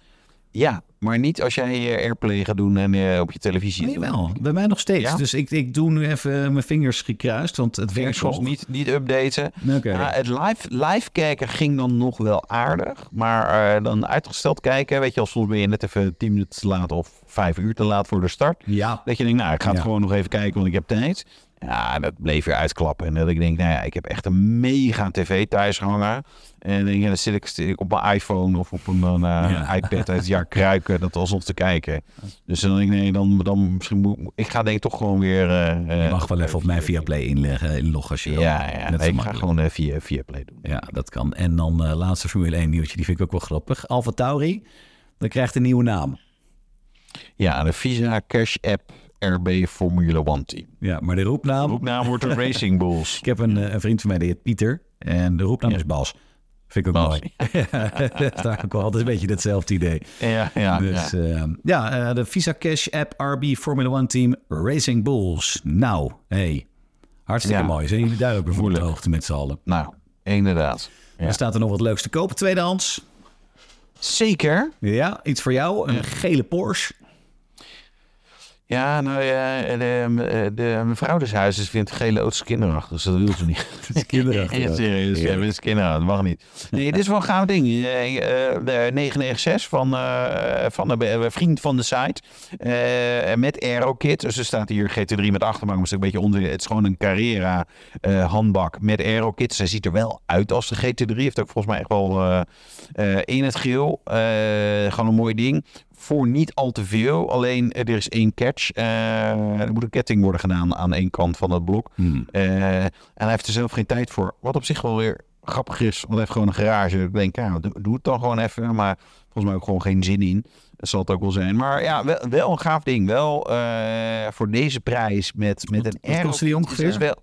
Speaker 2: Ja, maar niet als jij eh, Airplay gaat doen en eh, op je televisie.
Speaker 1: Nee, wel. Bij mij nog steeds.
Speaker 2: Ja?
Speaker 1: Dus ik, ik doe nu even mijn vingers gekruist, want het werkt
Speaker 2: Soms niet, niet updaten. Ja, het live, live kijken ging dan nog wel aardig. Maar eh, dan uitgesteld kijken, weet je, als soms ben je net even 10 minuten te laat of 5 uur te laat voor de start.
Speaker 1: Ja.
Speaker 2: Dat je denkt, nou, ik ga het
Speaker 1: Ja.
Speaker 2: gewoon nog even kijken, want ik heb tijd. Ja, dat bleef weer uitklappen. En dat ik denk, nou ja, ik heb echt een mega tv thuis hangen. En dan, ik, dan zit ik, zit ik op mijn iPhone of op een, eh,
Speaker 1: Ja.
Speaker 2: iPad uit het jaar kruiken, dat alsof te kijken. Dus dan denk ik, nee, dan, dan misschien moet ik ga denk ik toch gewoon weer... eh,
Speaker 1: Je mag wel even op mijn Viaplay inleggen, inloggen als je.
Speaker 2: Ja, ja nee, ik ga gewoon eh, via, via Play doen.
Speaker 1: Ja, dat kan. En dan eh, laatste Formule 1 nieuwtje, die vind ik ook wel grappig. Alfa Tauri, dat krijgt een nieuwe naam.
Speaker 2: Ja, de Visa Cash App RB Formule 1 team.
Speaker 1: Ja, maar de roepnaam...
Speaker 2: Roepnaam wordt de Racing Bulls.
Speaker 1: Ik heb een, eh, een vriend van mij, die heet Pieter. En de roepnaam is Bas. Vind ik ook
Speaker 2: Bas.
Speaker 1: mooi. dat is daar ook wel altijd een beetje hetzelfde idee.
Speaker 2: Ja, ja,
Speaker 1: Dus
Speaker 2: ja.
Speaker 1: ja, ja eh, de Visa Cash App RB Formula 1 Team Racing Bulls. Nou, hey, hartstikke
Speaker 2: Ja.
Speaker 1: mooi. Zijn jullie daar weer voor op de hoogte met z'n allen?
Speaker 2: Nou, inderdaad. Ja.
Speaker 1: Er staat er nog wat leuks te kopen, tweedehands.
Speaker 2: Zeker.
Speaker 1: Ja, iets voor jou. Een gele Porsche.
Speaker 2: Ja, nou ja, de, de, mevrouw des huizes vindt gele auto's kinderachtig, dus dat wil ze niet.
Speaker 1: Het is kinderachtig.
Speaker 2: Ja, serieus, ja, het is kinderachtig, dat mag niet. Nee, dit is wel een gaaf ding. Eh, eh, De 996 van, eh, van een vriend van de site. Eh, met AeroKit. Dus er staat hier GT3 met achterbank, maar het is een beetje onder. Het is gewoon een Carrera eh, handbak met AeroKit. Zij ziet er wel uit als de GT3. Heeft ook volgens mij echt wel eh, eh, in het geel. Eh, gewoon een mooi ding. Voor niet al te veel. Alleen eh, er is één catch. Eh, er moet een ketting worden gedaan aan één kant van het blok.
Speaker 1: Hmm.
Speaker 2: Eh, en hij heeft er zelf geen tijd voor. Wat op zich wel weer grappig is. Want hij heeft gewoon een garage. Ik denk, ja, doe, doe het dan gewoon even. Maar volgens mij ook gewoon geen zin in. Dat zal het ook wel zijn. Maar ja, wel, wel een gaaf ding. Wel voor deze prijs met, met een
Speaker 1: wat kost die ongeveer?
Speaker 2: is Wel,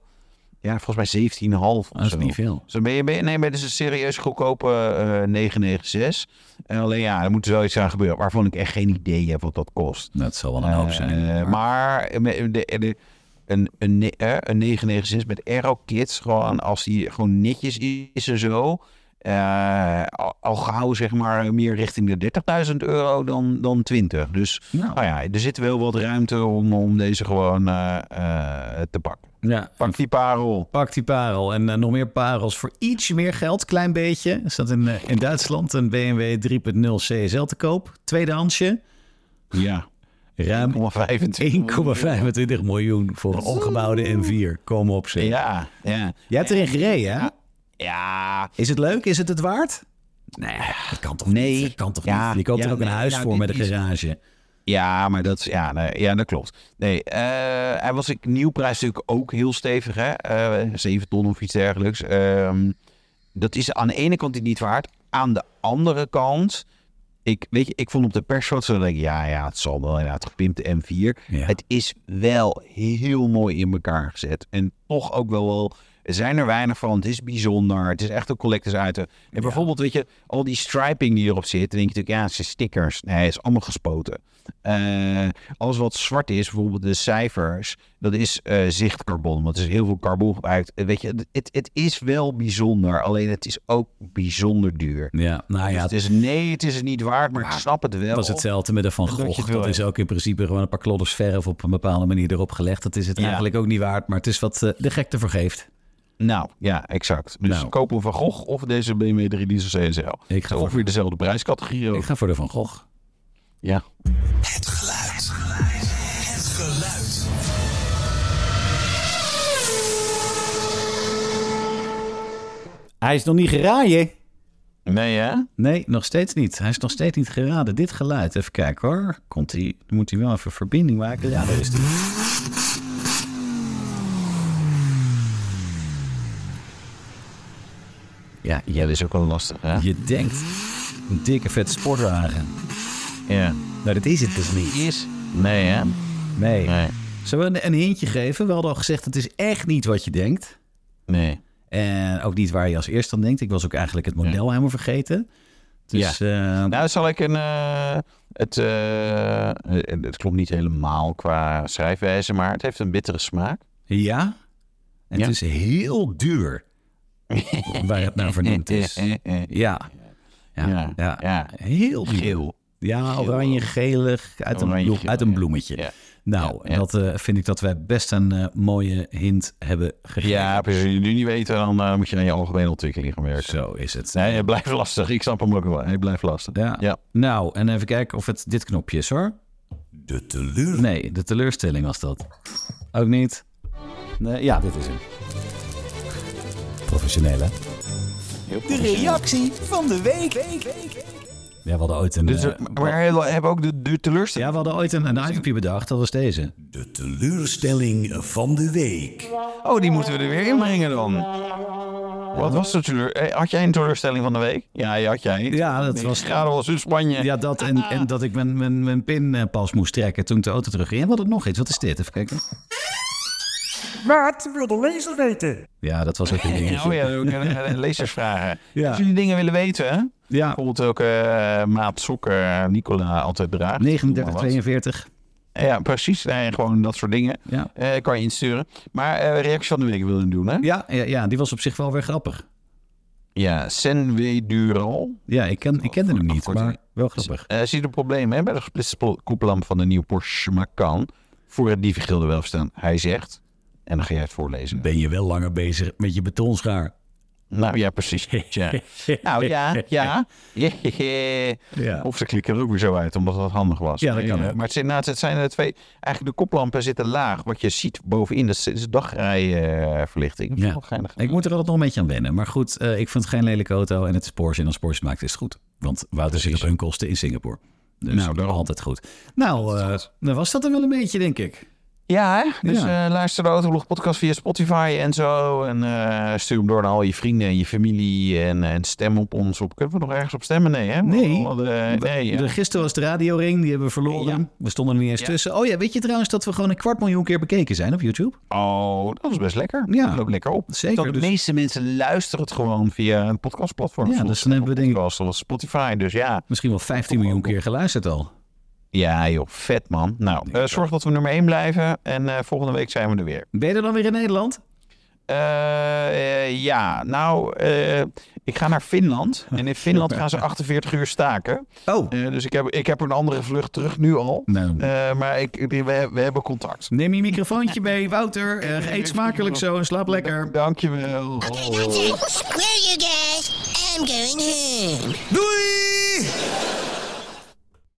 Speaker 2: ja, volgens mij 17,5 of
Speaker 1: Dat is
Speaker 2: zo.
Speaker 1: niet veel.
Speaker 2: Dus dan ben je, ben je, nee, maar dit is een serieus goedkope eh 996. En alleen ja, er moet wel iets aan gebeuren. Waarvan ik echt geen idee heb wat dat kost.
Speaker 1: Dat zal wel een hoop zijn.
Speaker 2: Eh, maar met de, de, een, een, eh, een 996 met Aero Kits, gewoon als die gewoon netjes is en zo. Eh, al, al gauw zeg maar meer richting de 30.000 euro dan, dan 20. Dus
Speaker 1: Nou.
Speaker 2: nou ja, er zit wel wat ruimte om, om deze gewoon eh, eh, te pakken.
Speaker 1: ja,
Speaker 2: Pak die parel.
Speaker 1: Pak die parel. En nog meer parels voor iets meer geld. Klein beetje. Er staat in, in Duitsland een BMW 3.0 CSL te koop. Tweedehandsje.
Speaker 2: Ja,
Speaker 1: Ruim 1,25 miljoen voor een omgebouwde M4. Kom op zeg.
Speaker 2: Ja, ja.
Speaker 1: Jij hebt erin gereden, hè?
Speaker 2: Ja,
Speaker 1: Is het leuk? Is het het waard? Nee, dat kan toch
Speaker 2: Nee.
Speaker 1: niet? Dat kan toch
Speaker 2: Ja,
Speaker 1: niet? Je koopt
Speaker 2: ja,
Speaker 1: er ook een huis
Speaker 2: nou,
Speaker 1: voor met een
Speaker 2: is-
Speaker 1: garage.
Speaker 2: Ja, maar dat, is- ja, nee, ja, dat klopt. Nee, eh, hij was ik nieuwprijs natuurlijk ook heel stevig, hè? Eh 7 ton of iets dergelijks. Ehm, dat is aan de ene kant niet waard. Aan de andere kant, ik, weet je, ik vond op de persfoto dat ik, ja, ja, het zal wel inderdaad gepimpte M4.
Speaker 1: Ja.
Speaker 2: Het is wel heel mooi in elkaar gezet. En toch ook wel wel Er zijn er weinig van. Het is bijzonder. Het is echt een collectors item. En bijvoorbeeld, weet je, al die striping die erop zit. Dan denk je natuurlijk, ja, het zijn stickers. Nee, het is allemaal gespoten. Eh, alles wat zwart is, bijvoorbeeld de cijfers, dat is eh zichtcarbon. Want er is heel veel carbon gebruikt. Eh, Weet je, het, het is wel bijzonder. Alleen het is ook bijzonder duur.
Speaker 1: Ja, nou
Speaker 2: Dus
Speaker 1: ja,
Speaker 2: het is, nee, het is het niet waard, maar ik snap het wel.
Speaker 1: Het was hetzelfde met de Van
Speaker 2: Dat
Speaker 1: Gogh.
Speaker 2: het
Speaker 1: Dat, is ook in principe gewoon een paar klodders verf op een bepaalde manier erop gelegd. Dat is het
Speaker 2: Ja.
Speaker 1: eigenlijk ook niet waard, maar het is wat de gek ervoor geeft.
Speaker 2: Nou, ja, exact. Dus
Speaker 1: Nou.
Speaker 2: kopen we Van Gogh of deze BMW 3 Diesel CSL.
Speaker 1: Ik ga
Speaker 2: Of
Speaker 1: voor-
Speaker 2: weer dezelfde prijscategorie ook.
Speaker 1: Ik ga voor de Van Gogh.
Speaker 2: Ja.
Speaker 3: Het geluid. Het geluid.
Speaker 1: Hij is nog niet geraaien.
Speaker 2: Nee, hè?
Speaker 1: Nee, nog steeds niet. Hij is nog steeds niet geraden. Dit geluid, even kijken hoor. Komt hij, dan moet hij wel even verbinding maken. Ja, daar is hij. Ja,
Speaker 2: dat is ook wel lastig, hè?
Speaker 1: je denkt een dikke vet sportwagen.
Speaker 2: Ja.
Speaker 1: Nou, dat is het dus niet.
Speaker 2: Is? Nee, hè?
Speaker 1: Nee.
Speaker 2: Nee.
Speaker 1: Zullen we een, een hintje geven? We hadden al gezegd, het is echt niet wat je denkt.
Speaker 2: Nee.
Speaker 1: En ook niet waar je als eerste aan denkt. Ik was ook eigenlijk het model helemaal vergeten. Dus ja.
Speaker 2: Nou, zal ik een... eh, het, eh, het het klopt niet helemaal qua schrijfwijze, maar het heeft een bittere smaak.
Speaker 1: ja. En
Speaker 2: Ja.
Speaker 1: het is heel duur. waar het naar vernoemd is. Ja. Ja.
Speaker 2: Ja,
Speaker 1: Ja.
Speaker 2: ja.
Speaker 1: Heel.
Speaker 2: Geel.
Speaker 1: Ja, oranje, gelig, uit een,
Speaker 2: Oranje,
Speaker 1: bloem-
Speaker 2: geel,
Speaker 1: uit een bloemetje.
Speaker 2: Ja.
Speaker 1: Nou,
Speaker 2: Ja, ja.
Speaker 1: dat eh, vind ik dat wij best een eh, mooie hint hebben gegeven.
Speaker 2: Ja. Als je het nu niet weten, dan eh, moet je aan je algemene ontwikkeling gaan werken.
Speaker 1: Zo is het.
Speaker 2: Nee, het blijft lastig. Ik snap hem ook wel. Hij blijft lastig.
Speaker 1: Ja.
Speaker 2: Ja.
Speaker 1: Nou, en even kijken of het dit knopje is hoor.
Speaker 3: De teleur.
Speaker 1: Nee, de teleurstelling was dat. Ook niet. Nee, ja, dit is hem. Professioneel, hè?
Speaker 3: De reactie van de week.
Speaker 1: Ja, we hadden ooit een...
Speaker 2: Dus,
Speaker 1: eh,
Speaker 2: eh, maar we hebben ook de, de teleurstelling.
Speaker 1: ja, we hadden ooit een, een itempje bedacht. Dat was deze.
Speaker 3: De teleurstelling van de week.
Speaker 2: Oh, die moeten we er weer inbrengen dan. Wat was de teleur? eh, Had jij een teleurstelling van de week? Ja, die had jij.
Speaker 1: Ja, dat was...
Speaker 2: Graden was in Spanje.
Speaker 1: Ja, dat en, en dat ik mijn, mijn, mijn pinpas moest trekken toen ik de auto terugging. En we hadden nog iets. Wat is dit? Even kijken.
Speaker 4: Wat wil de lezer weten?
Speaker 1: Ja, dat was ook een dingetje.
Speaker 2: Oh ja.
Speaker 1: Ja.
Speaker 2: Als jullie dingen willen weten, hè?
Speaker 1: Ja,
Speaker 2: bijvoorbeeld ook eh, maat sokken Nicola altijd draagt.
Speaker 1: 39,
Speaker 2: Wat.
Speaker 1: 42.
Speaker 2: Ja, precies. Nee, gewoon dat soort dingen.
Speaker 1: Ja.
Speaker 2: Eh, kan je insturen. Maar eh, reactie van de week willen doen, hè?
Speaker 1: Ja, ja, ja, die was op zich wel weer grappig.
Speaker 2: Ja, Senwe Dural.
Speaker 1: Ja, ik, ken, ik kende hem niet,
Speaker 2: Afkorting.
Speaker 1: maar wel grappig.
Speaker 2: Eh zie je een probleem hè, bij de gesplitste koplamp van de nieuwe Porsche Macan voor het dievengilde wel staan. Hij zegt, en dan ga jij het voorlezen.
Speaker 1: Ben je wel langer bezig met je betonschaar?
Speaker 2: Nou ja, precies. Ja. nou ja, ja.
Speaker 1: Ja.
Speaker 2: Of ze klikken er ook weer zo uit, omdat dat handig was.
Speaker 1: Ja, dat kan.
Speaker 2: Maar het zijn, nou, het zijn er twee. Eigenlijk de koplampen zitten laag. Wat je ziet bovenin, dat is, dagrijverlichting. Dat
Speaker 1: Ja. Ik moet er altijd nog een beetje aan wennen. Maar goed, eh, ik vind het geen lelijke auto en het is Porsche. En als Porsche maakt, is het goed. Want Wouter zit op hun kosten in Singapore. Dus
Speaker 2: Nou, daarom.
Speaker 1: altijd goed. Nou, eh, dan was dat er wel een beetje, denk ik.
Speaker 2: Ja, hè? dus
Speaker 1: Ja.
Speaker 2: eh, luister de Autoblog podcast via Spotify en zo. En eh, stuur hem door naar al je vrienden en je familie. En, en stem op ons. Op, kunnen we nog ergens op stemmen? Nee, hè?
Speaker 1: Nee.
Speaker 2: Eh, nee ja.
Speaker 1: Gisteren was de radioring, die hebben we verloren.
Speaker 2: Ja.
Speaker 1: We stonden er niet eens tussen. Oh ja, weet je trouwens dat we gewoon een kwart miljoen keer bekeken zijn op YouTube?
Speaker 2: Oh, dat is best lekker.
Speaker 1: Ja.
Speaker 2: Dat loopt lekker op.
Speaker 1: Zeker,
Speaker 2: Dat de
Speaker 1: dus-
Speaker 2: meeste mensen luisteren het gewoon via een podcastplatform.
Speaker 1: Ja,
Speaker 2: Zoals
Speaker 1: dus dan hebben we denk ik-
Speaker 2: Spotify. Dus ja.
Speaker 1: Misschien wel 15 miljoen keer geluisterd al.
Speaker 2: Ja, joh. Vet, man. Nou, eh, zorg dat we nummer 1 blijven. En eh, volgende week zijn we er weer.
Speaker 1: Ben je er dan weer in Nederland?
Speaker 2: Eh, ja, nou, eh, ik ga naar Finland. En in Finland gaan ze 48 uur staken.
Speaker 1: Oh.
Speaker 2: Eh, dus ik heb, ik heb een andere vlucht terug nu al.
Speaker 1: Nou,
Speaker 2: Eh, maar ik, we, we hebben contact.
Speaker 1: neem je microfoontje mee, Wouter. Eh, eet smakelijk zo en slaap lekker.
Speaker 2: Dankjewel.
Speaker 5: That's it. Well, you guys, I'm going home.
Speaker 3: Doei!